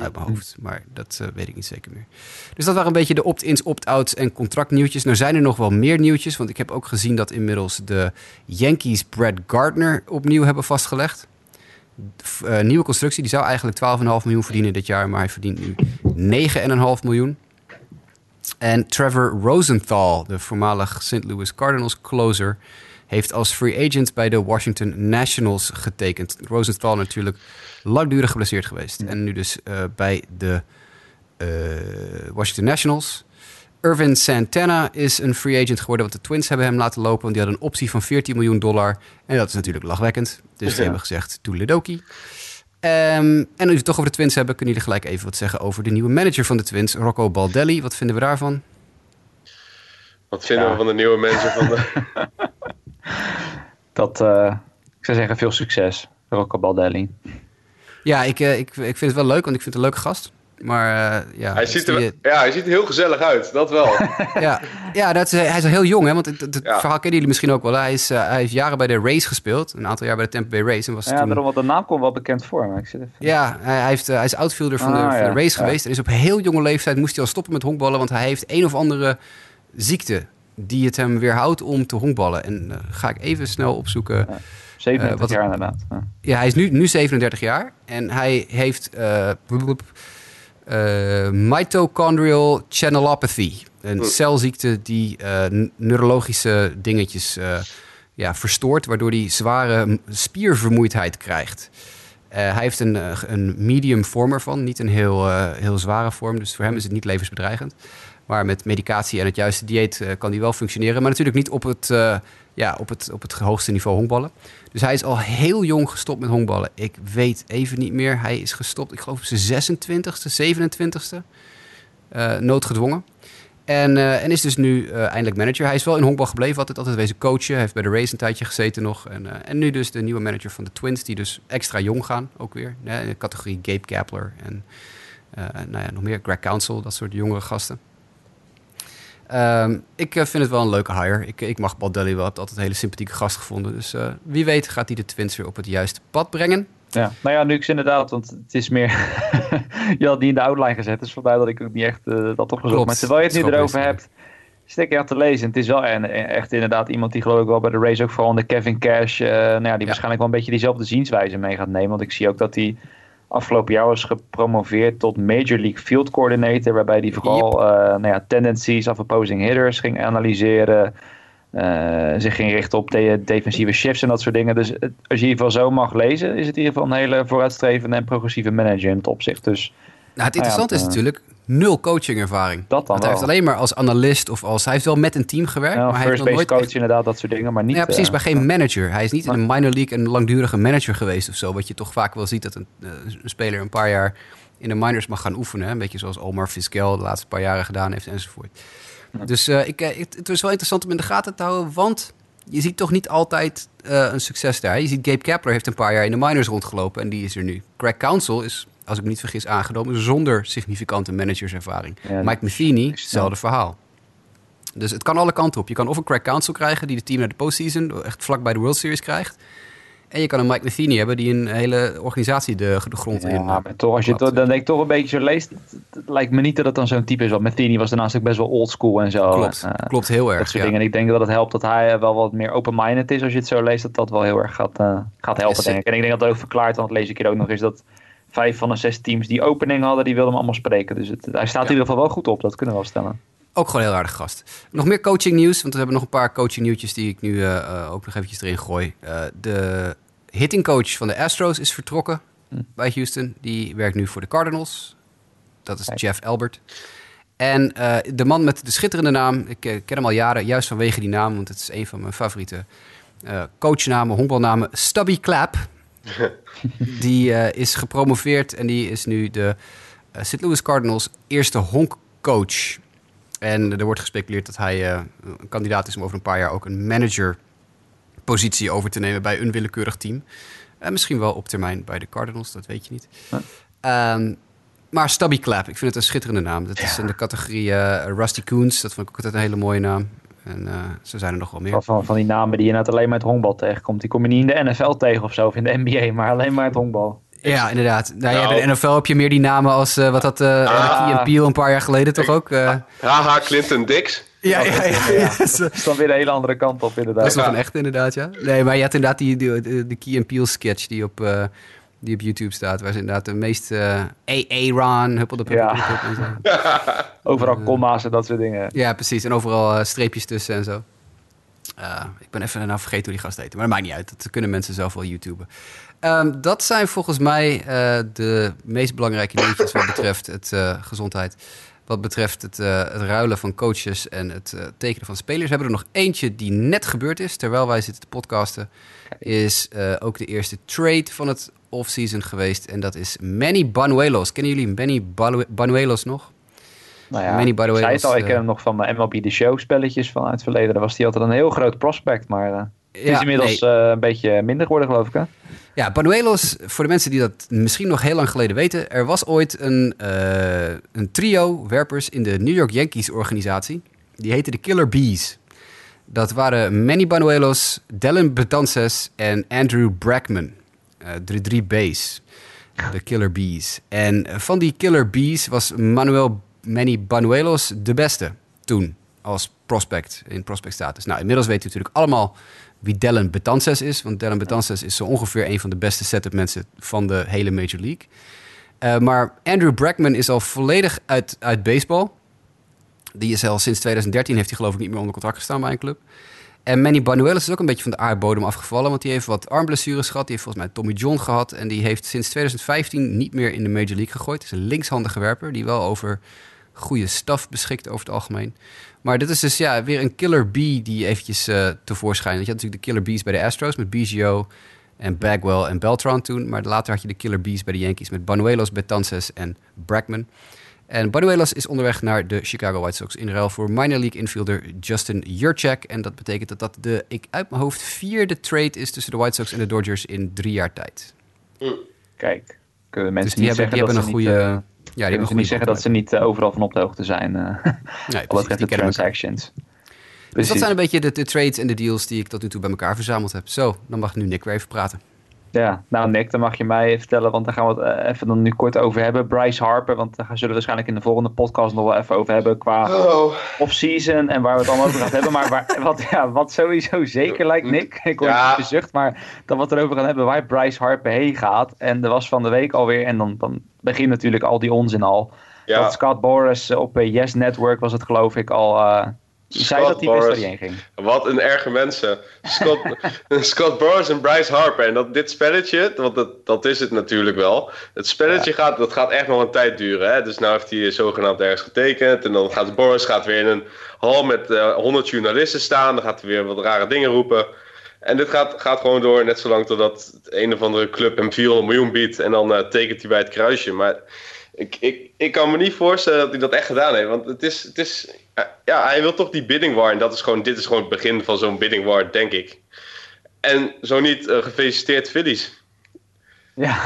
Uit mijn hoofd, maar dat eh, weet ik niet zeker meer. Dus dat waren een beetje de opt-ins, opt-outs en contractnieuwtjes. Nou zijn er nog wel meer nieuwtjes, want ik heb ook gezien dat inmiddels de Yankees Brad Gardner opnieuw hebben vastgelegd. Eh, nieuwe constructie, die zou eigenlijk 12,5 miljoen verdienen dit jaar, maar hij verdient nu 9,5 miljoen. En Trevor Rosenthal, de voormalig St. Louis Cardinals closer, heeft als free agent bij de Washington Nationals getekend. Rosenthal natuurlijk langdurig geblesseerd geweest. En nu dus eh, bij de eh, Washington Nationals. Irvin Santana is een free agent geworden, want de Twins hebben hem laten lopen. Want die hadden een optie van 14 miljoen dollar. En dat is natuurlijk lachwekkend. Dus die Ja. hebben gezegd, toeledoki. Ehm, en nu we het toch over de Twins hebben, kunnen jullie gelijk even wat zeggen over de nieuwe manager van de Twins, Rocco Baldelli. Wat vinden we daarvan? Wat vinden Ja. we van de nieuwe mensen van de... Dat, eh, ik zou zeggen, veel succes, Rocco Baldelli. Ja, ik, eh, ik, ik vind het wel leuk, want ik vind het een leuke gast. Maar eh, ja, Hij ziet, er, die, ja, hij ziet er heel gezellig uit, dat wel. Ja, ja dat is, hij is al heel jong, hè? Want het, het het Ja. verhaal kennen jullie misschien ook wel. Hij, is, eh, hij heeft jaren bij de Race gespeeld. Een aantal jaar bij de Tampa Bay Race. En was Ja, toen, daarom, want de naam komt wel bekend voor. Maar ik zit even... ja hij, hij heeft, hij is outfielder van, de, Ah, van ja. de Race Ja. geweest. En is op heel jonge leeftijd moest hij al stoppen met honkballen. Want hij heeft een of andere ziekte die het hem weerhoudt om te honkballen. En eh, ga ik even snel opzoeken. 37 Eh, wat- jaar inderdaad. Ja. Ja, hij is nu, nu 37 jaar. En hij heeft eh, eh, mitochondrial channelopathy. Een celziekte die eh, neurologische dingetjes eh, ja, verstoort, waardoor hij zware spiervermoeidheid krijgt. Eh, hij heeft een, een medium vorm ervan, niet een heel, eh, heel zware vorm. Dus voor hem is het niet levensbedreigend. Maar met medicatie en het juiste dieet eh, kan hij wel functioneren. Maar natuurlijk niet op het, eh, ja, op het, op het hoogste niveau honkballen. Dus hij is al heel jong gestopt met honkballen. Ik weet even niet meer. Hij is gestopt, ik geloof op zijn 26e, 27e. eh, noodgedwongen. En, en is dus nu eindelijk manager. Hij is wel in honkbal gebleven, altijd, altijd wezen coachen. Heeft bij de Race een tijdje gezeten nog. En, en nu dus de nieuwe manager van de Twins, die dus extra jong gaan, ook weer. In de categorie Gabe Kapler en nou ja, nog meer Greg Council, dat soort jongere gasten. Ehm, ik eh, vind het wel een leuke hire. Ik, ik mag Baldelli wel. Ik heb altijd een hele sympathieke gast gevonden. Dus eh, wie weet gaat hij de Twins weer op het juiste pad brengen. Ja, nou ja, nu ik inderdaad, want het is meer. je had die in de outline gezet, dus vandaar dat ik ook niet echt eh, dat opgezocht. Klopt. Maar terwijl je het nu erover hebt, stik je aan te lezen. Het is wel echt inderdaad iemand die geloof ik wel bij de race ook vooral de Kevin Cash, nou ja, die waarschijnlijk wel een beetje diezelfde zienswijze mee gaat nemen. Want ik zie ook dat hij afgelopen jaar was gepromoveerd tot Major League Field Coordinator, waarbij hij vooral eh, nou ja, tendencies of opposing hitters ging analyseren. eh, zich ging richten op de defensieve shifts en dat soort dingen. Dus het- als je in ieder geval zo mag lezen, is het in ieder geval een hele vooruitstrevende en progressieve manager in het opzicht. Dus Nou, het interessante het, is eh, natuurlijk nul coachingervaring. Dat dan Want hij wel. heeft alleen maar als analist of als... Hij heeft wel met een team gewerkt, ja, maar hij heeft nog nooit coach echt- inderdaad, dat soort dingen. Maar niet, ja, precies, eh, maar geen manager. Hij is niet in een minor league een langdurige manager geweest of zo. Wat je toch vaak wel ziet dat een, eh, een speler een paar jaar in de minors mag gaan oefenen. Een beetje zoals Omar Vizquel de laatste paar jaren gedaan heeft enzovoort. Dus ik, het, het is wel interessant om in de gaten te houden, want je ziet toch niet altijd een succes daar. Je ziet Gabe Kapler heeft een paar jaar in de minors rondgelopen en die is er nu. Craig Counsell is, als ik me niet vergis, aangenomen zonder significante managerservaring. Ja, Mike Matheny, hetzelfde verhaal. Dus het kan alle kanten op. Je kan of een Craig Counsell krijgen die de team naar de postseason echt vlak bij de World Series krijgt. En je kan een Mike Matheny hebben die een hele organisatie de, de grond Ja, in. maar toch, als je dan denk ik toch een beetje zo leest, het, het lijkt me niet dat het dan zo'n type is. Want Matheny was daarnaast ook best wel oldschool en zo. Klopt, En, eh, klopt heel erg. Dat soort ja. dingen. En ik denk dat het helpt dat hij eh, wel wat meer open-minded is. Als je het zo leest, dat dat wel heel erg gaat, eh, gaat helpen, Yes, denk ik. En ik denk dat dat ook verklaart, want dat lees ik hier ook nog eens, dat vijf van de zes teams die opening hadden, die wilden hem allemaal spreken. Dus het, hij staat in ieder geval wel goed op, dat kunnen we wel stellen. Ook gewoon een heel aardig gast. Nog meer coaching nieuws, want we hebben nog een paar coaching nieuwtjes die ik nu eh, eh, ook nog eventjes erin gooi. Eh, de hitting coach van de Astros is vertrokken Hm. bij Houston. Die werkt nu voor de Cardinals. Dat is Kijk. Jeff Albert. En de man met de schitterende naam, ik ken hem al jaren, juist vanwege die naam, want het is een van mijn favoriete coachnamen, honkbalnamen, Stubby Clap. Die eh, is gepromoveerd en die is nu de eh, St. Louis Cardinals eerste honkcoach. En er wordt gespeculeerd dat hij eh, een kandidaat is om over een paar jaar ook een managerpositie over te nemen bij een willekeurig team. En misschien wel op termijn bij de Cardinals, dat weet je niet. Ehm, maar Stubby Clap, ik vind het een schitterende naam. Dat is in de categorie Rusty Coons, dat vond ik ook altijd een hele mooie naam. En eh, zo zijn er nog wel meer. Van, van, die namen die je net alleen maar het honkbal tegenkomt. Die kom je niet in de NFL tegen of zo, of in de NBA, maar alleen maar het honkbal. Ja, inderdaad. Nou, ja, Nou. de NFL heb je meer die namen als, eh, wat had Ah. Key en Peel een paar jaar geleden toch ook? eh? Haha, Clinton Dix. ja, ja, ja. ja. Dat is dan weer de hele andere kant op, inderdaad. Dat is nog een echte inderdaad, ja. Nee, maar je had inderdaad die, die, de, Key and Peele sketch die op, eh, die op YouTube staat. Waar ze inderdaad de meest... eh AA-Ron, huppelde Ja. en zo. Overal comma's en dat soort dingen. Ja, precies. En overal eh, streepjes tussen en zo. Eh, ik ben even nou vergeten hoe die gast heette. Maar dat maakt niet uit. Dat kunnen mensen zelf wel YouTuben. Ehm, dat zijn volgens mij de meest belangrijke nieuwtjes wat betreft het gezondheid. Wat betreft het, het ruilen van coaches en het tekenen van spelers. We hebben er nog eentje die net gebeurd is, terwijl wij zitten te podcasten. Is ook de eerste trade van het offseason geweest. En dat is Manny Banuelos. Kennen jullie Manny Banu- Banuelos nog? Nou ja, Manny, ik zei het al, ik eh, ken hem nog van mijn MLB The Show spelletjes van uit het verleden. Daar was hij altijd een heel groot prospect, maar eh, het is inmiddels nee. eh, een beetje minder geworden, geloof ik. Hè? Ja, Banuelos, voor de mensen die dat misschien nog heel lang geleden weten, er was ooit een, eh, een trio werpers in de New York Yankees organisatie. Die heette de Killer Bees. Dat waren Manny Banuelos, Dylan Betances en Andrew Brackman. Eh, de drie B's. De Killer Bees. En van die Killer Bees was Manuel Manny Banuelos de beste toen als prospect in prospect status. Nou, inmiddels weten we natuurlijk allemaal wie Dylan Betances is. Want Dylan Betances is zo ongeveer een van de beste setup mensen van de hele Major League. Eh, maar Andrew Brackman is al volledig uit, uit baseball. Die is al sinds 2013, heeft hij geloof ik niet meer onder contract gestaan bij een club. En Manny Banuelos is ook een beetje van de aardbodem afgevallen. Want die heeft wat armblessures gehad. Die heeft volgens mij Tommy John gehad. En die heeft sinds 2015 niet meer in de Major League gegooid. Het is een linkshandige werper die wel over goede staf beschikt over het algemeen. Maar dit is dus ja, weer een killer bee die eventjes eh, tevoorschijn. Want je had natuurlijk de killer bees bij de Astros met Biggio en Bagwell en Beltran toen. Maar later had je de killer bees bij de Yankees met Banuelos, Betances en Brackman. En Banuelos is onderweg naar de Chicago White Sox in ruil voor minor league infielder Justin Jurczak. En dat betekent dat dat de, ik uit mijn hoofd, vierde trade is tussen de White Sox en de Dodgers in drie jaar tijd. Kijk, kunnen Dus mensen die niet hebben, die zeggen hebben een dat ze goede, niet, Ja, Die hebben moeten niet zeggen dat ze niet eh, overal van op de hoogte zijn. eh Nee, precies, die de transactions. Dus dat zijn een beetje de, de trades en de deals die ik tot nu toe bij elkaar verzameld heb. Zo, dan mag nu Nick weer even praten. Ja, nou Nick, dan mag je mij vertellen, want daar gaan we het eh, even dan nu kort over hebben. Bryce Harper, want daar zullen we waarschijnlijk in de volgende podcast nog wel even over hebben qua Oh, off-season en waar we het allemaal over gaan hebben. Maar waar, wat, ja, wat sowieso zeker lijkt, Nick, ik hoor Ja. je bezucht, maar dan wat we erover gaan hebben waar Bryce Harper heen gaat. En er was van de week alweer, en dan, dan begint natuurlijk al die onzin al. ja. Dat Scott Boris eh, op eh, Yes Network was het geloof ik al... eh zei Scott dat hij wist waar hij heen ging. Wat een erge mensen. Scott, Scott en Bryce Harper. En dat, dit spelletje, want dat, dat is het natuurlijk wel. Het spelletje gaat, dat gaat echt nog een tijd duren. Hè? Dus nou heeft hij zogenaamd ergens getekend. En dan gaat Boris gaat weer in een hal met eh 100 journalisten staan. Dan gaat hij weer wat rare dingen roepen. En dit gaat, gaat gewoon door net zolang totdat een of andere club hem 400 miljoen biedt. En dan eh, tekent hij bij het kruisje. Maar ik, ik, ik kan me niet voorstellen dat hij dat echt gedaan heeft. Want het is, het is ja, hij wil toch die bidding war. En dat is gewoon, dit is gewoon het begin van zo'n bidding war, denk ik. En zo niet, eh, gefeliciteerd Phillies. Ja,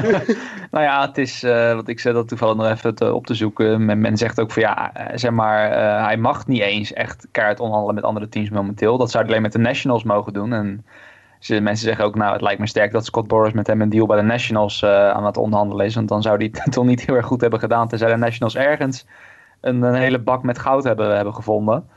nou ja, het is, eh wat ik zei dat toevallig nog even te, op te zoeken. Men, zegt ook van ja, eh, zeg maar, eh, hij mag niet eens echt kaart onderhandelen met andere teams momenteel. Dat zou hij alleen met de Nationals mogen doen. En mensen zeggen ook, nou, het lijkt me sterk dat Scott Boras met hem een deal bij de Nationals eh, aan het onderhandelen is. Want dan zou hij het toch niet heel erg goed hebben gedaan, tenzij de Nationals ergens een, een hele bak met goud hebben, hebben gevonden.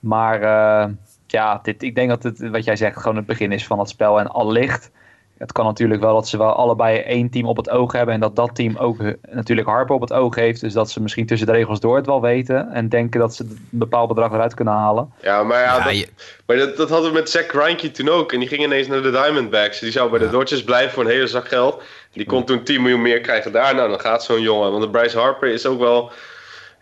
Maar eh, ja, dit, ik denk dat het, wat jij zegt, gewoon het begin is van het spel. En allicht, het kan natuurlijk wel dat ze wel allebei één team op het oog hebben. En dat dat team ook natuurlijk Harper op het oog heeft. Dus dat ze misschien tussen de regels door het wel weten. En denken dat ze een bepaald bedrag eruit kunnen halen. Ja, maar, ja, Ja, dat, je- maar dat, dat hadden we met Zach Greinke toen ook. En die ging ineens naar de Diamondbacks. Die zou bij de Dodgers blijven voor een hele zak geld. Die kon toen 10 miljoen meer krijgen daar. Nou, dan gaat zo'n jongen. Want de Bryce Harper is ook wel...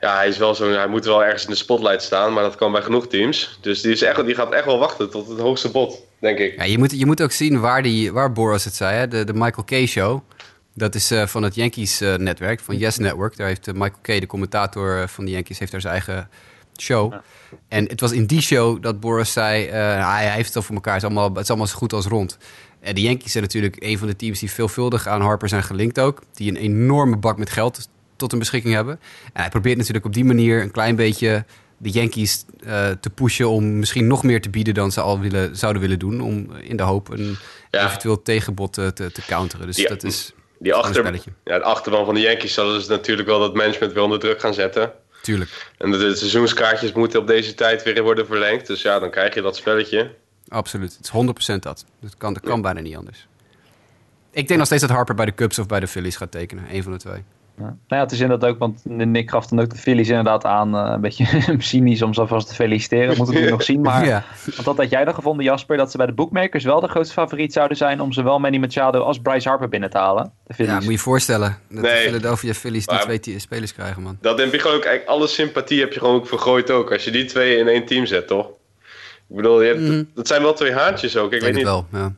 Ja, hij, is wel zo, hij moet wel ergens in de spotlight staan. Maar dat kan bij genoeg teams. Dus die, is echt, die gaat echt wel wachten tot het hoogste bod, denk ik. Ja, je, moet, je moet ook zien waar, die, waar Boras het zei. Hè? De, de Michael Kay Show. Dat is eh, van het Yankees-netwerk, van Yes Network. Daar heeft eh, Michael Kay, de commentator eh, van de Yankees, heeft daar zijn eigen show. En het was in die show dat Boras zei... eh, hij, hij heeft het al voor elkaar, het is, allemaal, het is allemaal zo goed als rond. En de Yankees zijn natuurlijk een van de teams die veelvuldig aan Harper zijn gelinkt ook. Die een enorme bak met geld tot hun beschikking hebben. En hij probeert natuurlijk op die manier een klein beetje de Yankees eh, te pushen om misschien nog meer te bieden dan ze al willen, zouden willen doen. Om in de hoop een Ja. eventueel tegenbod te, te, te counteren. Dus Ja. dat is Die een achter, ja, de achterban van de Yankees zullen dus natuurlijk wel dat management wil onder druk gaan zetten. tuurlijk En de, de seizoenskaartjes moeten op deze tijd weer worden verlengd. Dus ja, dan krijg je dat spelletje. absoluut. Het is 100% dat. Dat kan, dat kan bijna niet anders. Ik denk nog steeds dat Harper bij de Cubs of bij de Phillies gaat tekenen. Eén van de twee. Nou ja, het is inderdaad ook, want Nick gaf dan ook de Phillies inderdaad aan. eh, een beetje cynisch om ze alvast te feliciteren. Moeten we natuurlijk nog zien. Maar Ja. want dat had jij dan gevonden, Jasper, dat ze bij de bookmakers wel de grootste favoriet zouden zijn om zowel Manny Machado als Bryce Harper binnen te halen. De Ja, moet je je voorstellen dat Nee. de Philadelphia Phillies die Maar- twee te- spelers krijgen, man. Dat heb je gewoon ook, eigenlijk alle sympathie heb je gewoon ook vergooid ook. Als je die twee in één team zet, toch? Ik bedoel, je hebt, Mhm. dat zijn wel twee haantjes ook. Ik Ik weet denk het niet, wel, ja.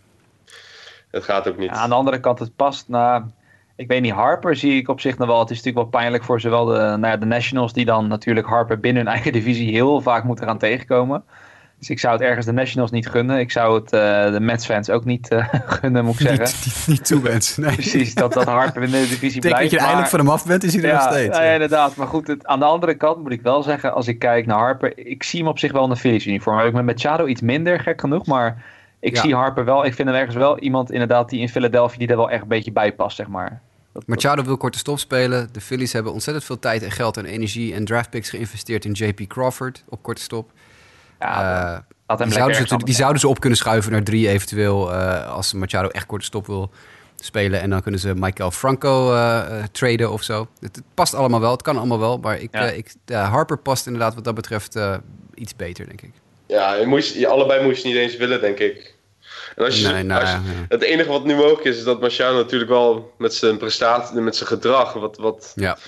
het gaat ook niet. Ja, aan de andere kant, het past na. Ik weet niet, Harper zie ik op zich nog wel. Het is natuurlijk wel pijnlijk voor zowel de, nou ja, de Nationals, die dan natuurlijk Harper binnen hun eigen divisie heel vaak moeten gaan tegenkomen. Dus ik zou het ergens de Nationals niet gunnen. Ik zou het eh, de Mets-fans ook niet eh, gunnen, moet ik zeggen. Niet, niet, niet toewensen, nee. Precies, dat, dat Harper in de divisie blijft. dat je er maar- eindelijk van hem af bent, is hij er ja, nog steeds. ja, inderdaad. Maar goed, het, aan de andere kant moet ik wel zeggen, als ik kijk naar Harper, ik zie hem op zich wel in de Phillies uniform. Ik met Machado iets minder, gek genoeg, maar ik Ja. zie Harper wel, ik vind hem ergens wel iemand inderdaad die in Philadelphia die er wel echt een beetje bij past, zeg maar. Dat- Machado wil korte stop spelen. De Phillies hebben ontzettend veel tijd en geld en energie en draftpicks geïnvesteerd in JP Crawford op korte stop. ja, Eh, die, zouden ze, die zouden ze op kunnen schuiven naar drie eventueel eh, als Machado echt korte stop wil spelen. En dan kunnen ze Michael Franco eh, eh, traden of zo. Het, het past allemaal wel, het kan allemaal wel. Maar ik, Ja. ik, Harper past inderdaad wat dat betreft eh, iets beter, denk ik. Ja, je moest, je, allebei moest je niet eens willen, denk ik. En als je, Nee, nou als je- ja. Het enige wat nu mogelijk is, is dat Machado natuurlijk wel met zijn prestatie, met zijn gedrag, wat, wat Ja.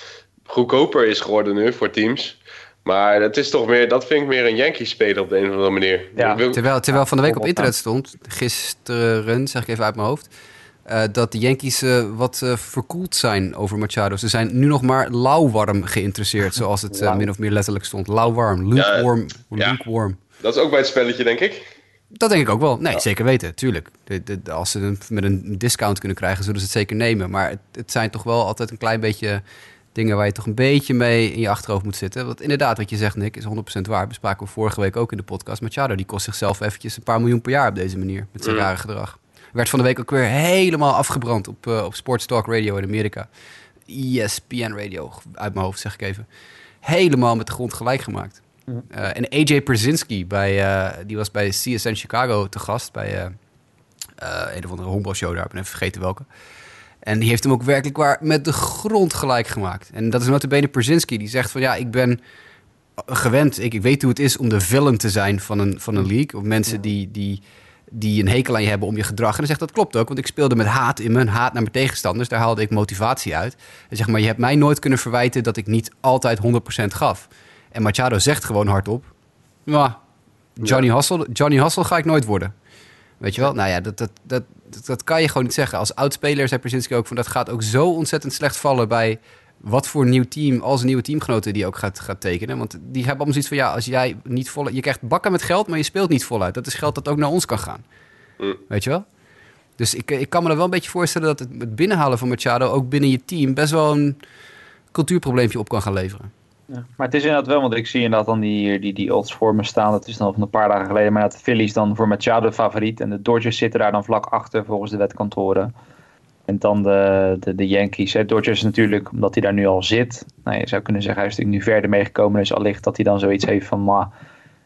goedkoper is geworden nu voor teams. Maar het is toch meer, dat vind ik meer een Yankee-speler op de een of andere manier. Ja, Ik wil- Terwijl, terwijl van de week op internet stond, gisteren, zeg ik even uit mijn hoofd, eh, dat de Yankees eh, wat eh, verkoeld zijn over Machado. Ze zijn nu nog maar lauwwarm geïnteresseerd, zoals het min of meer letterlijk stond. Lauwwarm, lukewarm. ja. lukewarm. Dat is ook bij het spelletje, denk ik. Dat denk ik ook wel. Nee, zeker weten, tuurlijk. De, de, de- als ze het met een discount kunnen krijgen, zullen ze het zeker nemen. Maar het, het zijn toch wel altijd een klein beetje dingen waar je toch een beetje mee in je achterhoofd moet zitten. Want inderdaad, wat je zegt, Nick, is 100% waar. Bespraken we vorige week ook in de podcast. Machado, die kost zichzelf eventjes een paar miljoen per jaar op deze manier. Met zijn Mm. rare gedrag. Werd van de week ook weer helemaal afgebrand op, eh, op Sports Talk Radio in Amerika. ESPN Radio, uit mijn hoofd zeg ik even. Helemaal met de grond gelijk gemaakt. Eh, en AJ Persinski, bij, eh, die was bij CSN Chicago te gast. Bij eh, een of andere honkbalshow daar, ik ben even vergeten welke. En die heeft hem ook werkelijk waar met de grond gelijk gemaakt. En dat is notabene Persinski, die zegt van ja, ik ben gewend, ik, ik weet hoe het is om de villain te zijn van een, van een league. Of mensen die, die, die een hekel aan je hebben om je gedrag. En dan zegt dat klopt ook, want ik speelde met haat in mijn haat naar mijn tegenstanders. Daar haalde ik motivatie uit. En zeg maar, je hebt mij nooit kunnen verwijten dat ik niet altijd 100% gaf. En Machado zegt gewoon hardop, nou, Johnny, Hassel, Johnny Hassel ga ik nooit worden. Weet je wel? Nou ja, dat, dat, dat, dat, kan je gewoon niet zeggen. Als oud-speler zei Brzezinski ook van dat gaat ook zo ontzettend slecht vallen bij wat voor nieuw team, als nieuwe teamgenoten die ook gaat, gaat tekenen. Want die hebben allemaal zoiets van ja, als jij niet vol, je krijgt bakken met geld, maar je speelt niet voluit. Dat is geld dat ook naar ons kan gaan. Mm. Weet je wel? Dus ik, ik kan me er wel een beetje voorstellen dat het, het binnenhalen van Machado ook binnen je team best wel een cultuurprobleempje op kan gaan leveren. Maar het is inderdaad wel, want ik zie inderdaad dan die, die, die odds voor me staan. Dat is dan van een paar dagen geleden. Maar dat de Phillies dan voor Machado favoriet. En de Dodgers zitten daar dan vlak achter volgens de wetkantoren. En dan de, de, de Yankees. Hè. Dodgers natuurlijk, omdat hij daar nu al zit. Nou, je zou kunnen zeggen, hij is natuurlijk nu verder meegekomen. Dus allicht dat hij dan zoiets heeft van... Maar,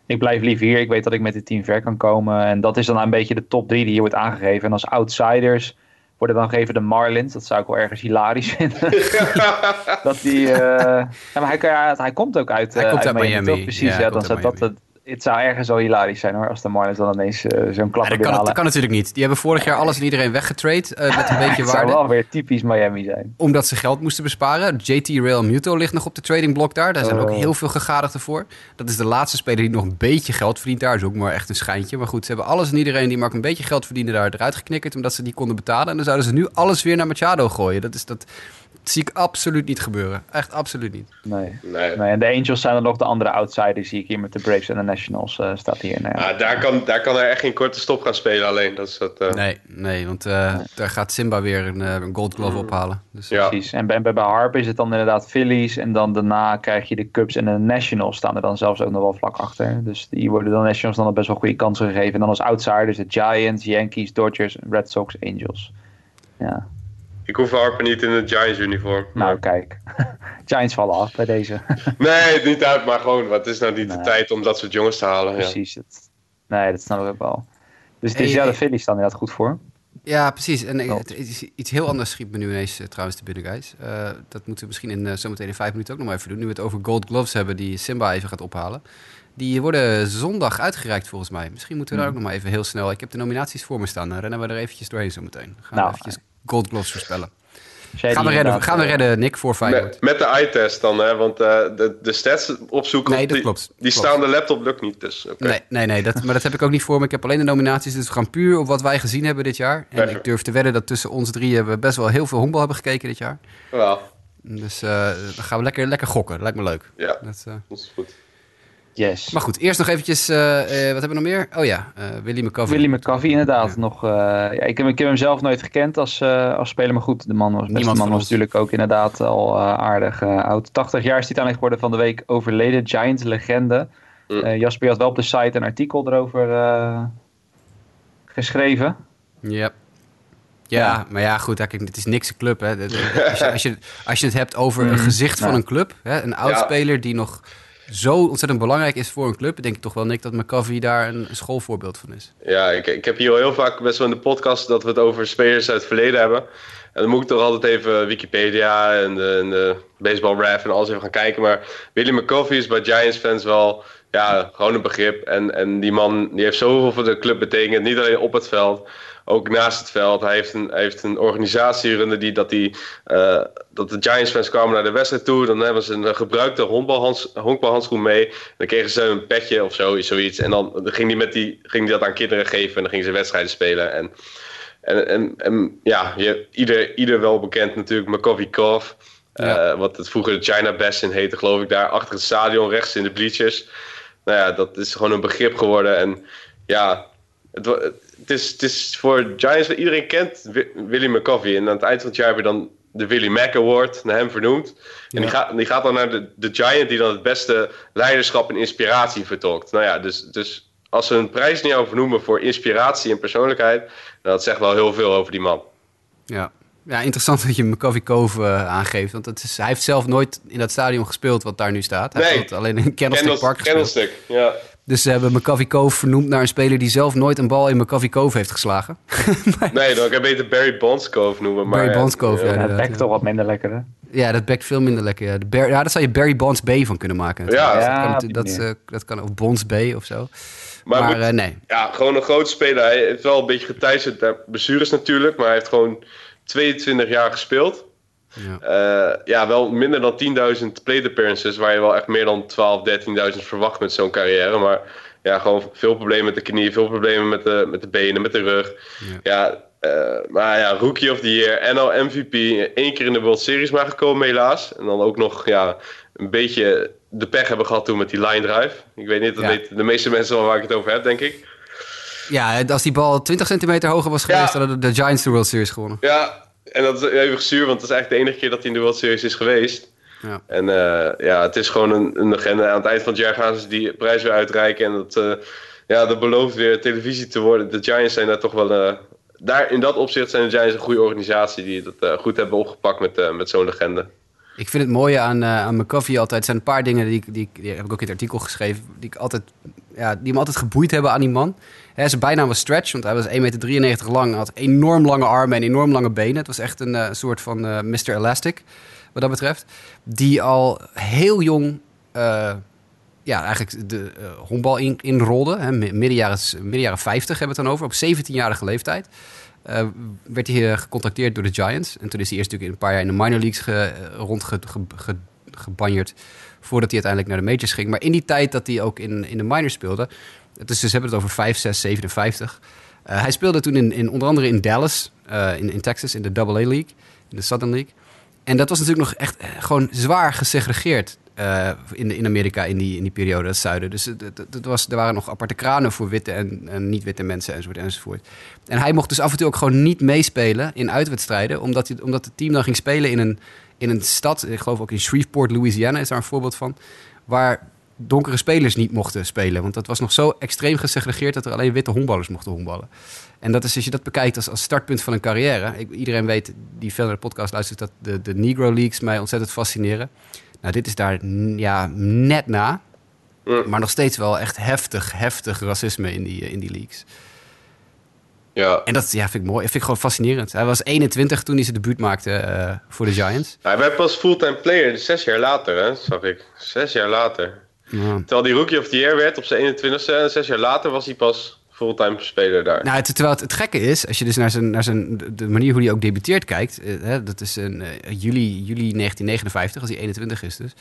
ik blijf liever hier. Ik weet dat ik met het team ver kan komen. En dat is dan een beetje de top drie die hier wordt aangegeven. En als outsiders worden dan gegeven de Marlins. Dat zou ik wel ergens hilarisch vinden. dat die, eh, ja, maar hij, kan- hij komt ook uit, Hij eh, komt uit Miami. toch? Precies, Ja, ja, dan zou dat het, het zou ergens wel hilarisch zijn hoor. Als de Marlins dan ineens eh, zo'n Ja, klapper dat, kan, dat kan natuurlijk niet. Die hebben vorig jaar alles en iedereen weggetrade eh, met een beetje Het zou waarde. wel weer typisch Miami zijn. Omdat ze geld moesten besparen. JT Real Muto ligt nog op de tradingblok daar. Daar zijn ook Oh. heel veel gegadigden voor. Dat is de laatste speler die nog een beetje geld verdient daar. is ook maar echt een schijntje. Maar goed, ze hebben alles en iedereen die maar ook een beetje geld verdiende daar eruit geknikkerd. Omdat ze die konden betalen. En dan zouden ze nu alles weer naar Machado gooien. Dat, is, dat, zie ik absoluut niet gebeuren. Echt absoluut niet. Nee. Nee. nee. En de Angels zijn dan nog de andere outsiders. Zie ik hier met de Braves en de Nationals eh, staat hier. Nou, ja. Ah, daar, kan, daar kan er echt geen korte stop gaan spelen alleen. Dat is dat, eh, Nee, nee want eh, daar gaat Simba weer een, eh, een gold glove ophalen. Dus, Ja. Precies. En bij, bij bij Harper is het dan inderdaad Phillies. En dan daarna krijg je de Cubs en de Nationals staan er dan zelfs ook nog wel vlak achter. Dus die worden dan Nationals dan best wel goede kansen gegeven. En dan als outsiders de Giants, Yankees, Dodgers, Red Sox, Angels. Ja, Ik hoef Harper niet in het Giants uniform. nou kijk. Giants vallen af bij deze. Nee, het niet uit, maar gewoon, wat is nou niet de tijd om dat soort jongens te halen? Ja. Precies. Het, nee, dat snap ik ook wel. Dus het is, Hey, ja, de hey. Phillies staan inderdaad goed voor. Ja, precies. En eh, het is iets heel anders schiet me nu ineens eh, trouwens te binnen, guys. Eh, dat moeten we misschien in, eh, zometeen in vijf minuten ook nog maar even doen. Nu we het over gold gloves hebben die Simba even gaat ophalen. Die worden zondag uitgereikt volgens mij. Misschien moeten we daar ook nog maar even heel snel... Ik heb de nominaties voor me staan. Dan rennen we er eventjes doorheen zometeen. Gaan Nou, we eventjes gold gloves voorspellen. Gaan we, redden, gaan we eh, redden, Nick, voor Feyenoord. Met, met de eye-test dan, hè? Want eh, de, de stats opzoeken, Nee, dat die, klopt. die Klopt. staan de laptop lukt niet. Dus, oké. Nee, nee, nee dat, maar dat heb ik ook niet voor me. Ik heb alleen de nominaties, dus we gaan puur op wat wij gezien hebben dit jaar. En Perfect. ik durf te wedden dat tussen ons drieën we best wel heel veel honkbal hebben gekeken dit jaar. Wel, Dus eh, dan gaan we lekker, lekker gokken. Lijkt me leuk. ja, Dat, eh, dat is goed. Yes. Maar goed, eerst nog eventjes, eh, eh, wat hebben we nog meer? Oh ja, eh Willy McCovey. Willy McCovey inderdaad Ja. nog. eh, ja, ik, heb, ik heb hem zelf nooit gekend als, eh, als speler, maar goed, de man was, Niemand de man was natuurlijk ook inderdaad al eh, aardig eh, oud. 80 jaar is hij uiteindelijk geworden van de week overleden, Giants legende. Mm. Eh, Jasper je had wel op de site een artikel erover eh, geschreven. Ja. Ja, Ja. maar ja, goed, het is niks een club. Hè. Als, je, als, je, als je het hebt over een Mm, gezicht van een club, hè, een oud-speler die nog zo ontzettend belangrijk is voor een club, denk ik toch wel, Nick, dat McCovey daar een, schoolvoorbeeld van is. Ja, ik, ik heb hier al heel vaak best wel in de podcast dat we het over spelers uit het verleden hebben. En dan moet ik toch altijd even Wikipedia en de, en baseball ref en alles even gaan kijken. Maar Willie McCovey is bij Giants fans wel ja, gewoon een begrip. En, en die man die heeft zoveel voor de club betekend. Niet alleen op het veld, ook naast het veld. Hij heeft een, hij heeft een organisatie runde die dat, die, eh, dat de Giants fans kwamen naar de wedstrijd toe. Dan hebben ze een gebruikte honkbalhands, honkbalhandschoen mee. Dan kregen ze een petje of zo, zoiets. En dan ging die, met die, ging die dat aan kinderen geven en dan gingen ze wedstrijden spelen. En, en, en, en ja, je, ieder, ieder wel bekend natuurlijk McCovey Cove. Ja. Eh, wat het vroeger de China Basin heette, geloof ik, daar achter het stadion, rechts in de bleachers. Nou ja, dat is gewoon een begrip geworden. En ja, het, het, is, het is voor Giants, iedereen kent Wi- Willie McCovey. En aan het eind van het jaar heb je dan de Willie Mack Award naar hem vernoemd. En die, gaat, die gaat dan naar de, de Giant die dan het beste leiderschap en inspiratie vertolkt. Nou ja, dus, dus als ze een prijs niet jou vernoemen voor inspiratie en persoonlijkheid, dan dat zegt wel heel veel over die man. Ja. Ja, interessant dat je McCovey Cove uh, aangeeft. Want het is, hij heeft zelf nooit in dat stadion gespeeld wat daar nu staat. Hij Nee. heeft alleen in Candlestick Park gespeeld. Candlestick, ja. Dus ze hebben McCovey Cove vernoemd naar een speler die zelf nooit een bal in McCovey Cove heeft geslagen. Nee, dan kan ik beter Barry Bondscove noemen. Maar, Barry ja, Bondscove, ja. Inderdaad, bekt ja. toch wat minder lekker, hè? Ja, dat bekt veel minder lekker. Ja, de Bar- ja daar zou je Barry Bonds B van kunnen maken. Ja. dat, kan, dat, eh, dat kan of Bonds B of zo. Maar, eh, nee. ja, gewoon een grote speler. Hij heeft wel een beetje geteisterd naar blessures natuurlijk. Maar hij heeft gewoon 22 jaar gespeeld. Ja. Eh, ja, wel minder dan 10.000 plate appearances. Waar je wel echt meer dan 12, 13.000 verwacht met zo'n carrière. Maar ja, gewoon veel problemen met de knieën. Veel problemen met de, met de benen, met de rug. Ja, eh, maar ja, Rookie of the Year, NL MVP. één keer in de World Series maar gekomen helaas. En dan ook nog ja, een beetje de pech hebben gehad toen met die line drive. Ik weet niet, dat Ja. weten de meeste mensen wel waar ik het over heb, denk ik. Ja, als die bal 20 centimeter hoger was geweest, Ja. hadden de Giants de World Series gewonnen. Ja, en dat is even zuur, want het is eigenlijk de enige keer dat hij in de World Series is geweest. Ja. En eh, ja, het is gewoon een, een legende. Aan het eind van het jaar gaan ze die prijs weer uitreiken. En dat, eh, ja, dat belooft weer televisie te worden. De Giants zijn daar toch wel... eh, daar, in dat opzicht zijn de Giants een goede organisatie... die dat goed hebben opgepakt met, met zo'n legende. Ik vind het mooie aan, eh aan McCovey altijd. Er zijn een paar dingen die, die, die heb ik ook in het artikel geschreven. Die, ik altijd, ja, die me altijd geboeid hebben aan die man. Hè, zijn bijnaam was Stretch, want hij was 1,93 meter lang. Had enorm lange armen en enorm lange benen. Het was echt een eh, soort van eh Mr. Elastic, wat dat betreft. Die al heel jong, eh, ja, eigenlijk de honkbal in, inrolde. Hè, mi- midden, jaren, midden jaren 50 hebben we het dan over. Op 17-jarige leeftijd. werd hij gecontacteerd door de Giants. En toen is hij eerst natuurlijk een paar jaar in de minor leagues ge. Voordat hij uiteindelijk naar de majors ging. Maar in die tijd dat hij ook in, in de minors speelde. Dus ze hebben het over 5, 6, 57. Eh, hij speelde toen in, in, onder andere in Dallas, eh, in, in Texas, in de AA League, in de Southern League. En dat was natuurlijk nog echt eh, gewoon zwaar gesegregeerd eh, in, in Amerika in die, in die periode, het zuiden. Dus het, het was, er waren nog aparte kranen voor witte en, en niet-witte mensen enzovoort, enzovoort. En hij mocht dus af en toe ook gewoon niet meespelen in uitwedstrijden, omdat, hij, omdat het team dan ging spelen in een, in een stad, ik geloof ook in Shreveport, Louisiana is daar een voorbeeld van, waar donkere spelers niet mochten spelen. Want dat was nog zo extreem gesegregeerd dat er alleen witte honkballers mochten honkballen. En dat is, als je dat bekijkt als, als startpunt van een carrière. Ik, iedereen weet die veel naar de podcast luistert dat de, de Negro Leagues mij ontzettend fascineren. Nou, dit is daar ja, net na. Maar nog steeds wel echt heftig, heftig racisme in die, in die leagues. Ja. En dat ja, vind ik mooi. Dat vind ik gewoon fascinerend. Hij was 21 toen hij zijn debuut maakte eh, voor de Giants. Hij werd pas fulltime player zes jaar later, hè, zag ik. Zes jaar later. Ja. Terwijl die Rookie of the Year werd op zijn 21ste. En zes jaar later was hij pas fulltime speler daar. Nou, het, terwijl het, het gekke is, als je dus naar, zijn, naar zijn, de- manier hoe hij ook debuteert kijkt. eh, hè, dat is in eh, juli, juli 1959, als hij 21 is dus.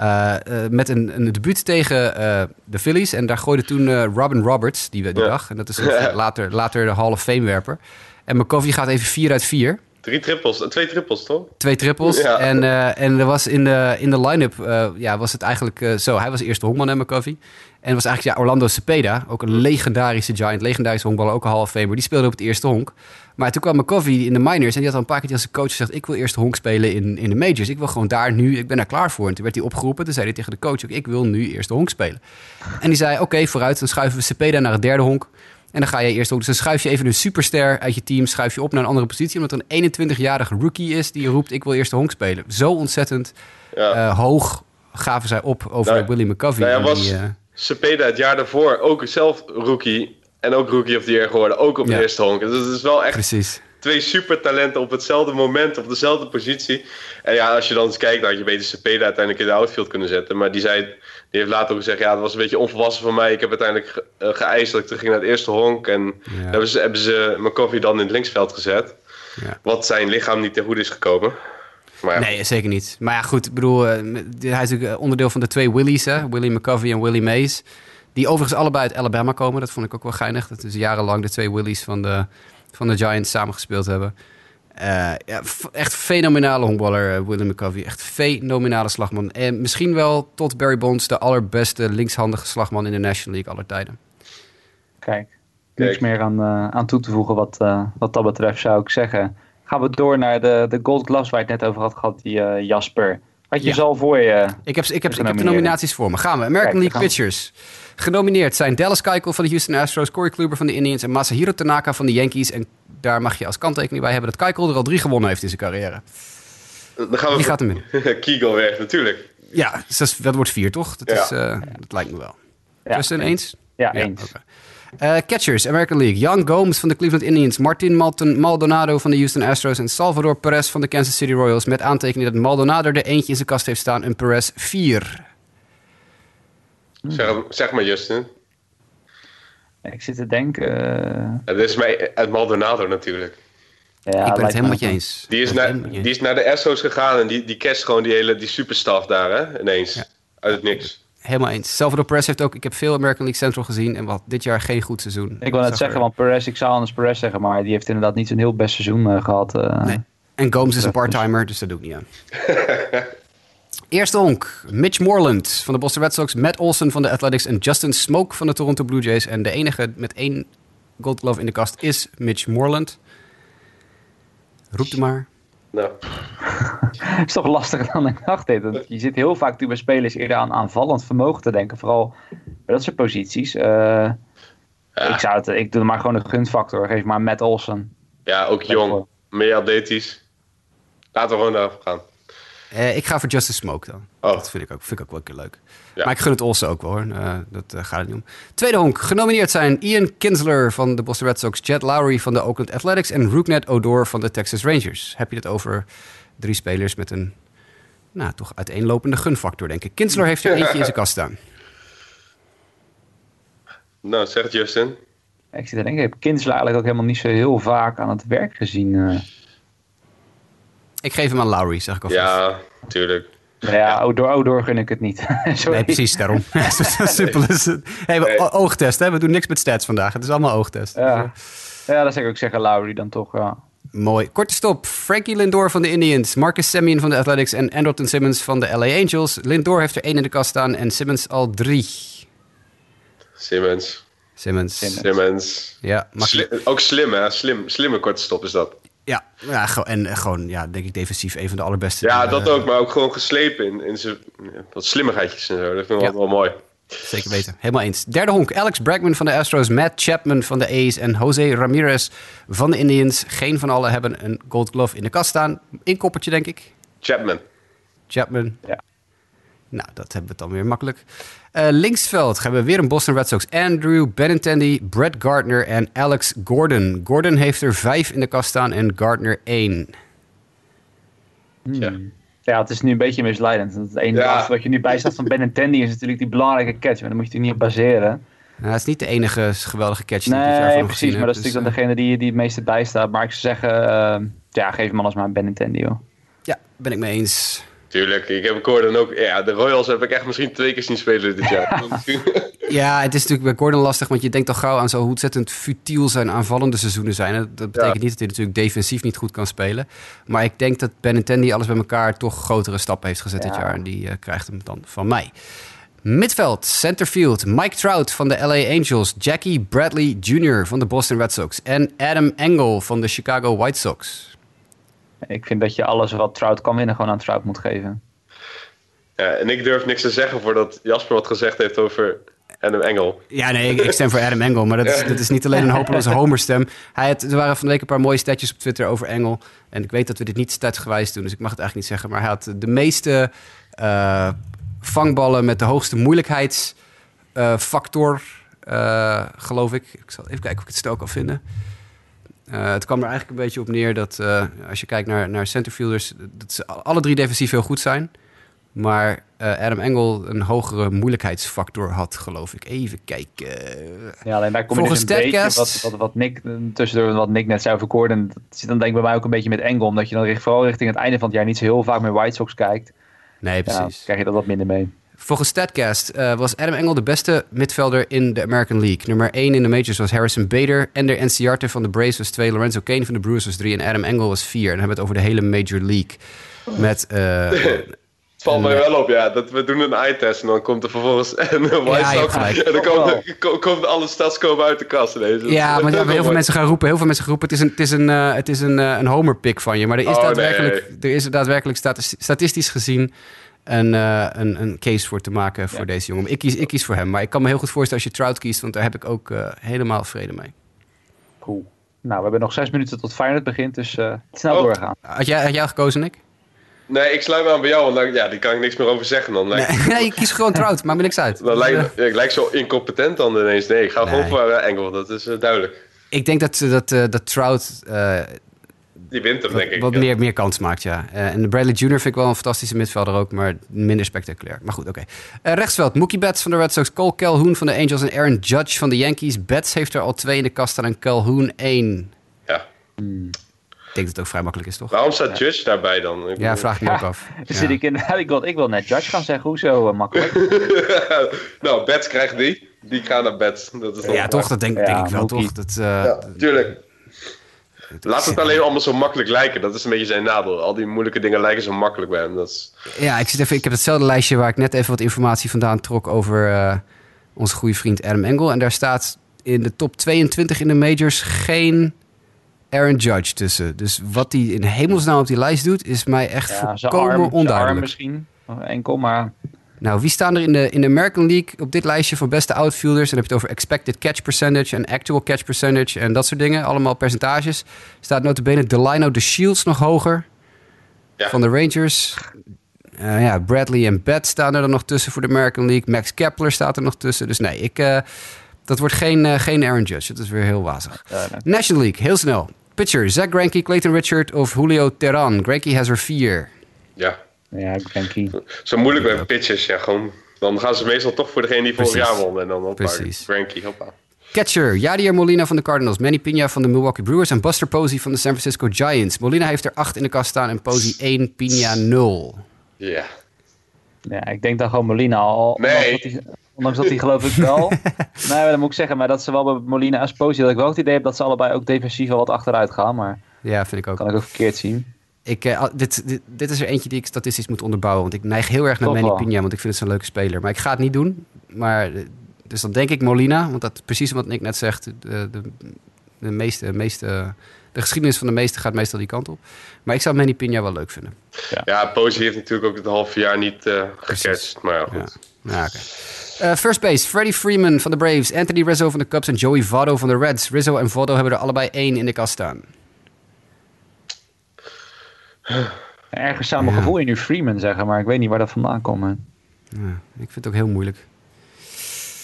Eh, eh, met een, een debuut tegen eh, de Phillies. En daar gooide toen Robin Roberts die, die Ja. dag. En dat is een- later, later de Hall of Fame werper. En McCovey gaat even 4 uit 4. Drie trippels, twee trippels toch? Twee trippels. Ja. En, en er was in de, in de line-up ja, was het eigenlijk zo. Hij was de eerste honkman, hè, McCovey. En was eigenlijk ja, Orlando Cepeda, ook een legendarische giant, legendarische honkballer, ook een Hall of Famer. Die speelde op het eerste honk. Maar toen kwam McCovey in de minors en die had al een paar keer zijn coach gezegd... ik wil eerst honk spelen in, in de majors. Ik wil gewoon daar nu, ik ben daar klaar voor. En toen werd hij opgeroepen. Toen zei hij tegen de coach ook, ik wil nu eerst de honk spelen. En die zei, oké, vooruit, dan schuiven we Cepeda naar het derde honk. En dan ga je eerst honk. Dus dan schuif je even een superster uit je team, schuif je op naar een andere positie. Omdat er een 21-jarige rookie is die roept, ik wil eerst de honk spelen. Zo ontzettend Ja. eh, hoog gaven zij op over Nou, Willie McCovey. nou ja, was- die, eh, Cepeda het jaar daarvoor ook zelf rookie. En ook rookie of the year geworden. Ook op de Ja. eerste honk. Dus het is wel echt precies. twee supertalenten op hetzelfde moment, op dezelfde positie. En ja, als je dan eens kijkt, dan had je beter Cepeda uiteindelijk in de outfield kunnen zetten. Maar die, zei, die heeft later ook gezegd, ja, dat was een beetje onvolwassen van mij. Ik heb uiteindelijk ge, eh, geëist dat ik terug ging naar het eerste honk. En Ja. hebben ze, hebben ze dan in het linksveld gezet. Ja. Wat zijn lichaam niet ten goede is gekomen. Maar ja, Nee, zeker niet. Maar ja, goed, ik bedoel, eh, hij is natuurlijk onderdeel van de twee Willies, hè? Willie McCovey en Willie Mays. Die overigens allebei uit Alabama komen. Dat vond ik ook wel geinig. Dat is jarenlang de twee Willies van de, van de Giants samengespeeld hebben. Eh, ja, echt fenomenale honkballer, eh, Willie McCovey. Echt fenomenale slagman. En misschien wel tot Barry Bonds de allerbeste linkshandige slagman in de National League aller tijden. Kijk, niks meer aan, eh, aan toe te voegen wat, eh, wat dat betreft zou ik zeggen. Gaan we door naar de, de Gold Gloves waar je het net over had gehad, die eh, Jasper. Had je Ja. ze al voor je? Ik heb, ik, heb, ik heb de nominaties voor me. Gaan we. American Kijk, League. Pitchers. Genomineerd zijn Dallas Keuchel van de Houston Astros, Corey Kluber van de Indians en Masahiro Tanaka van de Yankees. En daar mag je als kanttekening bij hebben dat Keuchel er al drie gewonnen heeft in zijn carrière. Dan gaan we Wie gaat hem in? Kegel weg, natuurlijk. Ja, dus dat, wordt vier, toch? Dat, Ja. is, eh, dat lijkt me wel. Ja, Justin, eens? Ja, eens. oké. Eh, catchers, American League. Jan Gomes van de Cleveland Indians. Martin Malton, Maldonado van de Houston Astros. En Salvador Perez van de Kansas City Royals. Met aantekening dat Maldonado er eentje in zijn kast heeft staan en Perez vier. Zeg, zeg maar, Justin. Ik zit te denken. eh, dit is mij uit Maldonado natuurlijk. ja, ik ben het helemaal me- met je eens. Die is, het naar, die is naar de Astros gegaan en die, die catcht gewoon die hele die superstaf daar, hè? Ineens. Uit het niks. Helemaal eens. Salvador Perez heeft ook... Ik heb veel American League Central gezien en wat dit jaar geen goed seizoen. Ik wil net zeggen, er- want Perez, ik zou anders Perez zeggen, maar die heeft inderdaad niet zo'n heel best seizoen eh, gehad. eh. Nee. En Gomes is een part-timer, dus dat doe ik niet aan. Eerste honk. Mitch Moreland van de Boston Red Sox. Matt Olson van de Athletics. En Justin Smoke van de Toronto Blue Jays. En de enige met één Gold Glove in de kast is Mitch Moreland. Roep hem maar. Nou, is toch lastiger dan ik dacht. Dit. Want Je zit heel vaak bij spelers eerder aan aanvallend vermogen te denken. Vooral bij dat soort posities. Eh, Ik, zou het, ik doe er maar gewoon een gunfactor. Geef maar Matt Olsen. ja, ook jong. Meer atletisch. Laten we gewoon daarop gaan. Eh, ik ga voor Justin Smoke dan. Oh. Dat vind ik, ook, vind ik ook wel een keer leuk. Ja. Maar ik gun het Olsen ook wel hoor. Eh, dat eh, gaat het niet om. Tweede honk. Genomineerd zijn Ian Kinsler van de Boston Red Sox. Jet Lowry van de Oakland Athletics. En Rooknet Odor van de Texas Rangers. Heb je het over drie spelers met een nou, toch uiteenlopende gunfactor denk ik. Kinsler heeft er eentje in zijn kast staan. Nou, zeg het Justin. Ik zit te denken, ik heb Kinsler eigenlijk ook helemaal niet zo heel vaak aan het werk gezien. Ik geef hem aan Lowry, zeg ik alvast. Ja, tuurlijk. Maar ja, Odor, Odor gun ik het niet. Sorry. Nee, precies, daarom. Zo simpel is het. Hey, we- oogtest, hè? We doen niks met stats vandaag. Het is allemaal oogtest. Ja. ja, dat zou ik ook zeggen, Lowry dan toch. Ja. Mooi. Korte stop. Frankie Lindor van de Indians. Marcus Semien van de Athletics. En Andrelton Simmons van de LA Angels. Lindor heeft er één in de kast staan. En Simmons al drie. Simmons. Simmons. Simmons. Simmons. Ja, ook slim, hè? Slim, slimme korte stop is dat. Ja, ja en eh, gewoon, ja, denk ik defensief een van de allerbeste. Ja, eh, dat ook, maar ook gewoon geslepen in, in zijn wat slimmigheidjes en zo. Dat vind ik Ja. wel, wel mooi. Zeker weten. Helemaal eens. Derde honk. Alex Bregman van de Astros. Matt Chapman van de A's. En Jose Ramirez van de Indians. Geen van allen hebben een gold glove in de kast staan. Inkoppertje, denk ik. Chapman. Chapman. Ja. Nou, dat hebben we dan weer makkelijk. Eh, linksveld hebben we weer een Boston Red Sox. Andrew Benintendi, Brett Gardner en Alex Gordon. Gordon heeft er vijf in de kast staan en Gardner één. Ja. ja, het is nu een beetje misleidend. Het enige Ja. wat je nu bij staat van Ben en Tandy is natuurlijk die belangrijke catch. Maar daar moet je natuurlijk niet op baseren. Nou, dat is niet de enige geweldige catch die ik dit jaar van Nee, hem precies. gezien Maar dat is heb, natuurlijk dan degene die, die het meeste bijstaat. Maar ik zou zeggen, eh, ja, geef hem alles maar aan Ben en Tandy, joh. dus, eh, ja, ben ik mee eens. Tuurlijk, ik heb Gordon ook... Ja, de Royals heb ik echt misschien twee keer zien spelen dit jaar. Ja, het is natuurlijk bij Gordon lastig, want je denkt al gauw aan zo ontzettend futiel zijn aanvallende seizoenen zijn. Dat betekent Ja. niet dat hij natuurlijk defensief niet goed kan spelen. Maar ik denk dat Benintendi alles bij elkaar toch grotere stappen heeft gezet dit Ja. jaar. En die eh, krijgt hem dan van mij. Midveld, centerfield, Mike Trout van de LA Angels, Jackie Bradley Jr. van de Boston Red Sox en Adam Engel van de Chicago White Sox. Ik vind dat je alles wat Trout kan winnen gewoon aan Trout moet geven. ja, en ik durf niks te zeggen voordat Jasper wat gezegd heeft over Adam Engel. Ja, nee, ik, ik stem voor Adam Engel. Maar dat is, dat is niet alleen een hopeloze homerstem. Hij had, er waren van de week een paar mooie statjes op Twitter over Engel. En ik weet dat we dit niet statsgewijs doen, dus ik mag het eigenlijk niet zeggen. Maar hij had de meeste eh, vangballen met de hoogste moeilijkheidsfactor, eh, geloof ik. Ik zal even kijken of ik het stel kan vinden. Eh, het kwam er eigenlijk een beetje op neer dat eh, als je kijkt naar, naar centerfielders, dat ze alle drie defensief heel goed zijn. Maar eh, Adam Engel een hogere moeilijkheidsfactor had, geloof ik. Even kijken. Ja, alleen je Volgens dus een beetje, wat, wat, wat Nick, tussendoor wat Nick net zei over Gordon, dat zit dan denk ik bij mij ook een beetje met Engel, omdat je dan vooral richting het einde van het jaar niet zo heel vaak meer White Sox kijkt. Nee, precies. krijg je dat wat minder mee. Volgens Statcast eh, was Adam Engel de beste midvelder in de American League. Nummer 1 in de majors was Harrison Bader. Ender Enciarte van de Braves was 2. Lorenzo Kane van de Brewers was 3. En Adam Engel was 4. En dan hebben we het over de hele Major League. Met eh, Het valt mij wel op, ja. Dat we doen een eye-test en dan komt er vervolgens een White Ja, Sox. gelijk. en dan Toch komen, ko- komen alle stats komen uit de kast ineens. Ja, maar ja, heel veel mensen gaan roepen, heel veel mensen gaan roepen, het is een, het is een, eh, het is een, eh, een homer-pick van je. Maar er is Oh, daadwerkelijk, er is er daadwerkelijk statis- statistisch gezien een, eh, een, een case voor te maken voor Ja. deze jongen. Ik kies, ik kies voor hem, maar ik kan me heel goed voorstellen als je Trout kiest, want daar heb ik ook eh, helemaal vrede mee. Cool. Nou, we hebben nog zes minuten tot Feyenoord begint, dus eh, snel Oh. doorgaan. Had jij, had jij gekozen, Nick? Nee, ik sluit me aan bij jou, want dan, ja, die kan ik niks meer over zeggen. Dan lijkt, Nee, nee, je kiest gewoon Trout, maakt me niks uit. dan lijkt, ja, ik lijk zo incompetent dan ineens. Nee, ik ga gewoon voor Engel, dat is duidelijk. Ik denk dat, dat, eh, dat Trout eh, Die wint hem, wat, denk ik. wat ja. meer, meer kans maakt, ja. Eh, en de Bradley Jr. vind ik wel een fantastische midvelder ook, maar minder spectaculair. Maar goed, oké. Eh, rechtsveld, Mookie Betts van de Red Sox, Cole Calhoun van de Angels en Aaron Judge van de Yankees. Betts heeft er al twee in de kast staan en Calhoun één. Ja. Ik denk dat het ook vrij makkelijk is, toch? Waarom staat Judge daarbij dan? Ik Ja, vraag ik me ook af. Dan Ja. zit ik, in, ik, wil, ik wil net Judge gaan zeggen, hoezo eh, makkelijk? nou, Bets krijgt die. Die gaat naar Bets. Dat is Ja, toch? Dat denk, Ja, denk ik wel, Mookie. toch? Dat, eh, Ja, tuurlijk. Laat het alleen allemaal zo makkelijk lijken. Dat is een beetje zijn nadeel. Al die moeilijke dingen lijken zo makkelijk bij hem. Dat is... Ja, ik, zit even, ik heb hetzelfde lijstje waar ik net even wat informatie vandaan trok over eh, onze goede vriend Adam Engel. En daar staat in de top 22 in de majors geen Aaron Judge tussen. Dus wat hij in hemelsnaam op die lijst doet, is mij echt Ja, volkomen arm, zijn arm onduidelijk. misschien, enkel, maar Nou, wie staan er in de, in de American League op dit lijstje van beste outfielders? Dan heb je het over expected catch percentage en actual catch percentage en dat soort dingen. Allemaal percentages. Staat notabene Delino de Shields nog hoger Ja. van de Rangers. Eh, ja, Bradley en Betts staan er dan nog tussen voor de American League. Max Kepler staat er nog tussen. Dus nee, ik, eh, dat wordt geen, eh, geen Aaron Judge. Dat is weer heel wazig. nee. National League, heel snel. Pitcher, Zach Greinke, Clayton Richard of Julio Teran. Greinke has er vier. Ja, ja, Greinke. zo moeilijk bij pitchers. Ja, gewoon, dan gaan ze meestal toch voor degene die vorig jaar won. En dan hoppa, Precies. Frankie, hoppa. Catcher, Yadier Molina van de Cardinals, Manny Pina van de Milwaukee Brewers en Buster Posey van de San Francisco Giants. Molina heeft er 8 in de kast staan en Posey 1, Pina 0. Ja. Ja, ik denk dan gewoon Molina al. Nee. Ondanks dat hij, ondanks dat hij geloof ik wel... nee, dat moet ik zeggen. Maar dat ze wel bij Molina en Posey... dat ik wel het idee heb dat ze allebei ook defensief wel wat achteruit gaan. Maar Ja, vind ik ook. kan ik ook verkeerd zien. Ik, eh, dit, dit, dit is er eentje die ik statistisch moet onderbouwen. Want ik neig heel erg naar Manny. Pina, want ik vind het zo'n leuke speler. Maar ik ga het niet doen. Maar, eh, dus dan denk ik Molina, want dat precies wat Nick net zegt. De, de, de, meeste, meeste, de geschiedenis van de meeste gaat meestal die kant op. Maar ik zou Manny Pina wel leuk vinden. Ja, Posey heeft natuurlijk ook het halve jaar niet eh Precies. gecatcht. Maar ja, Ja. goed. Ja, oké. Eh, first base, Freddie Freeman van de Braves, Anthony Rizzo van de Cubs en Joey Votto van de Reds. Rizzo en Votto hebben er allebei één in de kast staan. Ergens zou mijn Ja. gevoel in nu Freeman zeggen. Maar ik weet niet waar dat vandaan komt. Ja, ik vind het ook heel moeilijk.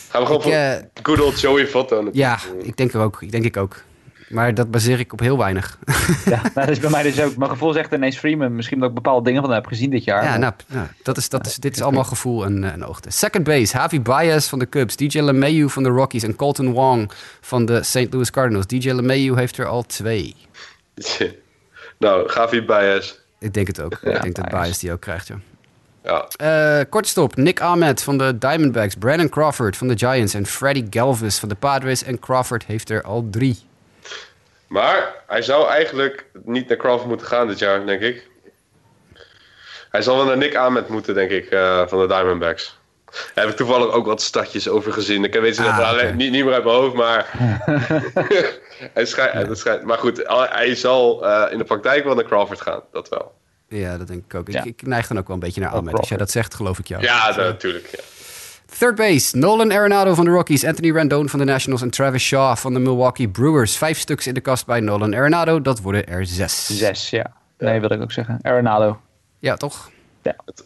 Gaan we gewoon Ik, voor eh, good old Joey Votto. ja, ik denk er ook. Ik denk ik ook. Maar dat baseer ik op heel weinig. Ja, nou, dat is bij mij dus ook. Mijn gevoel zegt ineens Freeman. Misschien dat ik bepaalde dingen van hem heb gezien dit jaar. Ja, maar- nou, nou, dat is, dat is, dit is allemaal gevoel en, en oogte. Second base, Javi Baez van de Cubs, DJ LeMahieu van de Rockies en Colton Wong van de St. Louis Cardinals. DJ LeMahieu heeft er al twee. nou, Gavi Baez. Ik denk het ook. ik denk dat. Baez die ook krijgt, ja. Ja, Eh kortstop, Nick Ahmed van de Diamondbacks, Brandon Crawford van de Giants en Freddie Galvis van de Padres. En Crawford heeft er al drie. Maar hij zou eigenlijk niet naar Crawford moeten gaan dit jaar, denk ik. Hij zal wel naar Nick Ahmed moeten, denk ik, eh, van de Diamondbacks. Daar heb ik toevallig ook wat stadjes over gezien. Ik weet ze Ah, dat alleen, oké. niet, niet meer uit mijn hoofd, maar... hij schijnt, dat schijnt, maar goed, hij zal eh, in de praktijk wel naar Crawford gaan, dat wel. Ja, dat denk ik ook. Ja. Ik, ik neig dan ook wel een beetje naar Ook Ahmed. Als jij dat zegt, geloof ik jou. Ja, natuurlijk. Ja. Third base, Nolan Arenado van de Rockies, Anthony Rendon van de Nationals en Travis Shaw van de Milwaukee Brewers. Vijf stuks in de kast bij Nolan Arenado, dat worden er zes. Zes, ja. Nee, wil ik ook zeggen. Arenado. Ja, toch?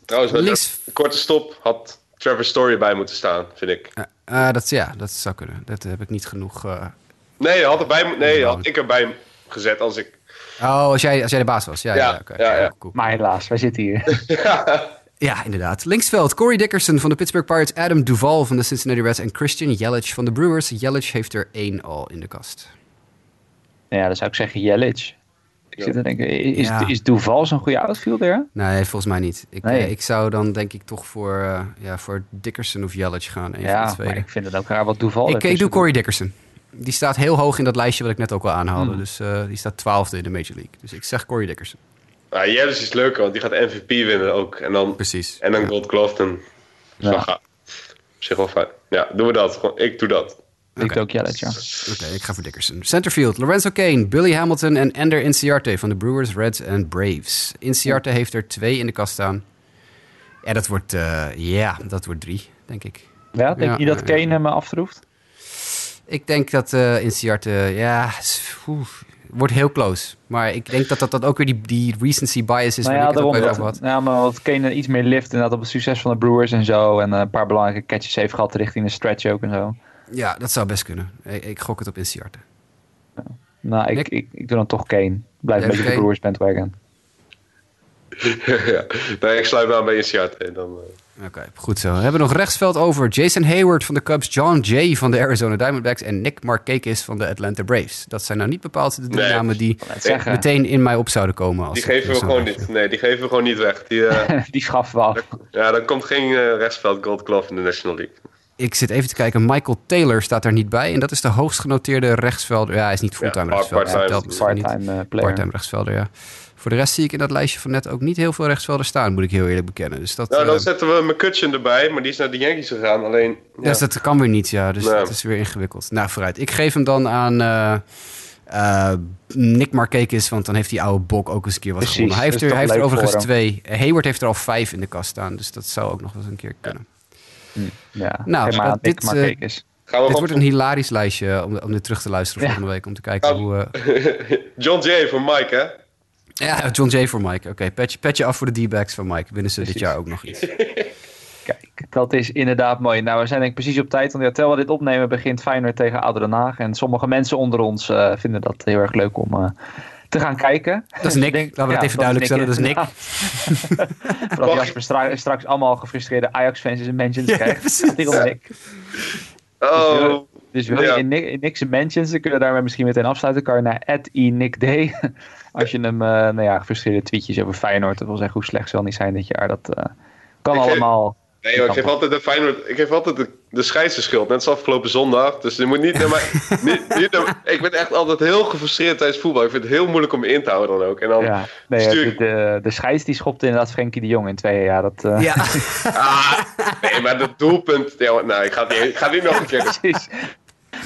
Trouwens, met Links- een korte stop had Trevor Story bij moeten staan, vind ik. Eh, eh, dat, ja, dat zou kunnen. Dat heb ik niet genoeg... eh, Nee, had, erbij, nee had ik erbij gezet als ik... Oh, als jij, als jij de baas was. Ja, ja, Ja, ja, oké. ja, ja. cool. Maar helaas, wij zitten hier. Ja, inderdaad. Linksveld, Corey Dickerson van de Pittsburgh Pirates, Adam Duval van de Cincinnati Reds en Christian Yelich van de Brewers. Yelich heeft er één al in de kast. ja, dan zou ik zeggen Jelic. Ik zit te denken, is, Ja. is Duval zo'n goede outfielder? Nee, volgens mij niet. Ik, Nee. eh, ik zou dan denk ik toch voor, eh, ja, voor Dickerson of Yelich gaan. Een Ja, maar ik vind het ook raar wat Duval Ik, ik doe doet. Corey Dickerson. Die staat heel hoog in dat lijstje wat ik net ook al aanhaalde. Hmm. Dus eh, die staat twaalfde in de Major League. Dus ik zeg Corey Dickerson. Ah, is leuker, want die gaat MVP winnen ook. En dan, Precies. en dan Gold Glove, Ja. Op zich wel fijn. Ja, doen we dat. Gewoon, ik doe dat. Ik Oké. doe ook Jelic, ja. Oké, ik ga voor Dickerson. Centerfield, Lorenzo Kane, Billy Hamilton en Ender Inciarte van de Brewers, Reds en Braves. Inciarte heeft er twee in de kast staan. Ja, dat wordt, eh, ja, dat wordt drie, denk ik. Ja, denk Ja, je dat ja, Kane hem aftroeft? Ik denk dat eh Inciarte, ja, oeh, wordt heel close. Maar ik denk dat dat, dat ook weer die, die recency bias is Nou ja, ik daarom dat, had. ja, maar wat Kane iets meer lift inderdaad op het succes van de Brewers en zo. En eh, een paar belangrijke catches heeft gehad richting de stretch ook en zo. Ja, dat zou best kunnen. Ik, ik gok het op Inciarte. Nou, ik, ik, ik doe dan toch Kane. Blijf een beetje de? Brewers bandwagon. ja. Nee, ik sluit me aan bij Inciarte. En dan, eh, Oké, goed zo. We hebben nog rechtsveld over. Jason Hayward van de Cubs, John Jay van de Arizona Diamondbacks en Nick Markakis van de Atlanta Braves. Dat zijn nou niet bepaald de drie Nee. namen die meteen in mij op zouden komen. Als die geven we gewoon niet. Nee, die geven we gewoon niet weg. Die, eh, die schaffen we af. ja, dan komt geen eh, rechtsveld Gold Glove in de National League. Ik zit even te kijken. Michael Taylor staat daar niet bij. En dat is de hoogst genoteerde rechtsvelder. Ja, hij is niet fulltime Ja, rechtsvelder. part-time. Part-time eh, player. Part-time rechtsvelder, ja. Voor de rest zie ik in dat lijstje van net ook niet heel veel rechtsvelders staan, moet ik heel eerlijk bekennen. Dus dat, Nou, dan eh, zetten we McCutcheon erbij, maar die is naar de Yankees gegaan. Alleen, ja. Dus dat kan weer niet, ja. Dus Nee. dat is weer ingewikkeld. Nou, vooruit. Ik geef hem dan aan eh, Nick Markakis, want dan heeft die oude bok ook eens een keer wat Precies, gewonnen. Hij heeft er, hij heeft er overigens twee. Hayward heeft er al vijf in de kast staan, dus dat zou ook nog wel eens een keer kunnen. Ja, Nou, eh, dit, maar eh, kijk eens. gaan we Dit wordt een hilarisch lijstje om, om dit terug te luisteren Ja. volgende week. Om te kijken hoe... eh, John Jay voor Mike, hè? ja, John Jay voor Mike. Oké, petje, petje af voor de D-backs van Mike. Winnen ze dit jaar ook nog iets. Kijk, dat is inderdaad mooi. Nou, we zijn denk ik precies op tijd. Want ja, terwijl we dit opnemen begint Feyenoord tegen Ouder Den Haag. En sommige mensen onder ons eh, vinden dat heel erg leuk om eh, te gaan kijken. Dat is Nick. Denk- Laten we ja, dat even duidelijk stellen. Dat is Nick. Voordat Jasper stra- straks allemaal gefrustreerde Ajax-fans in zijn mentions Ja, krijgt. om Nick. Oh, Dus wil je Ja. in, Nick, in Nick's mentions, dan kunnen we daarmee misschien meteen afsluiten. Kan je naar @inickd. Als je hem, eh, nou ja, gefrustreerde tweetjes over Feyenoord, dat wil zeggen hoe slecht ze wel niet zijn dit jaar. Dat eh, kan Ik geef- allemaal. Nee joh, ik geef altijd de Feyenoord, ik geef altijd de, de net als afgelopen zondag. Dus je moet niet naar mij, niet, niet naar- ik ben echt altijd heel gefrustreerd tijdens voetbal. Ik vind het heel moeilijk om me in te houden dan ook. En dan, Ja, nee, stuur de, ik- de, de scheids die schopte inderdaad Frenkie de Jong in twee jaar. Dat, eh, Ja, ah, nee, maar dat doelpunt, ja, nou, ik ga niet, ik ga het niet nog een keer precies.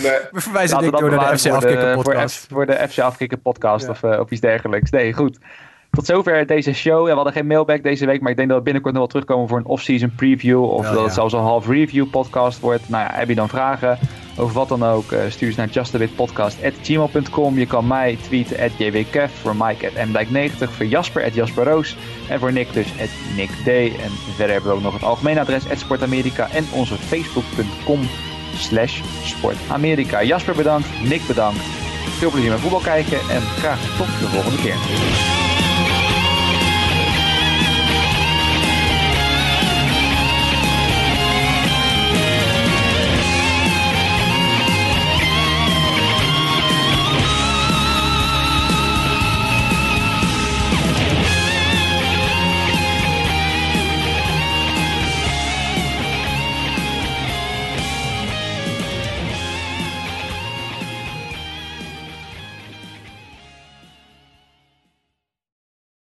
Nee. we verwijzen door naar de FC voor Afkikken voor, podcast. F- voor de FC Afkikken podcast of, eh, of iets dergelijks. Nee, goed. Tot zover deze show. Ja, we hadden geen mailback deze week, maar ik denk dat we binnenkort nog wel terugkomen voor een off-season preview. Of dat ja. het zelfs een half review podcast wordt. Nou ja, heb je dan vragen over wat dan ook, eh, stuur ze naar justabitpodcast.gmail.com. Je kan mij tweeten at jwkev, voor Mike at mdijk90, voor Jasper at Jasper Roos en voor Nick dus at nickd. En verder hebben we ook nog het algemeen adres at sportamerika en onze facebook.com slash sportamerika. Jasper bedankt, Nick bedankt. Veel plezier met voetbal kijken en graag tot de volgende keer.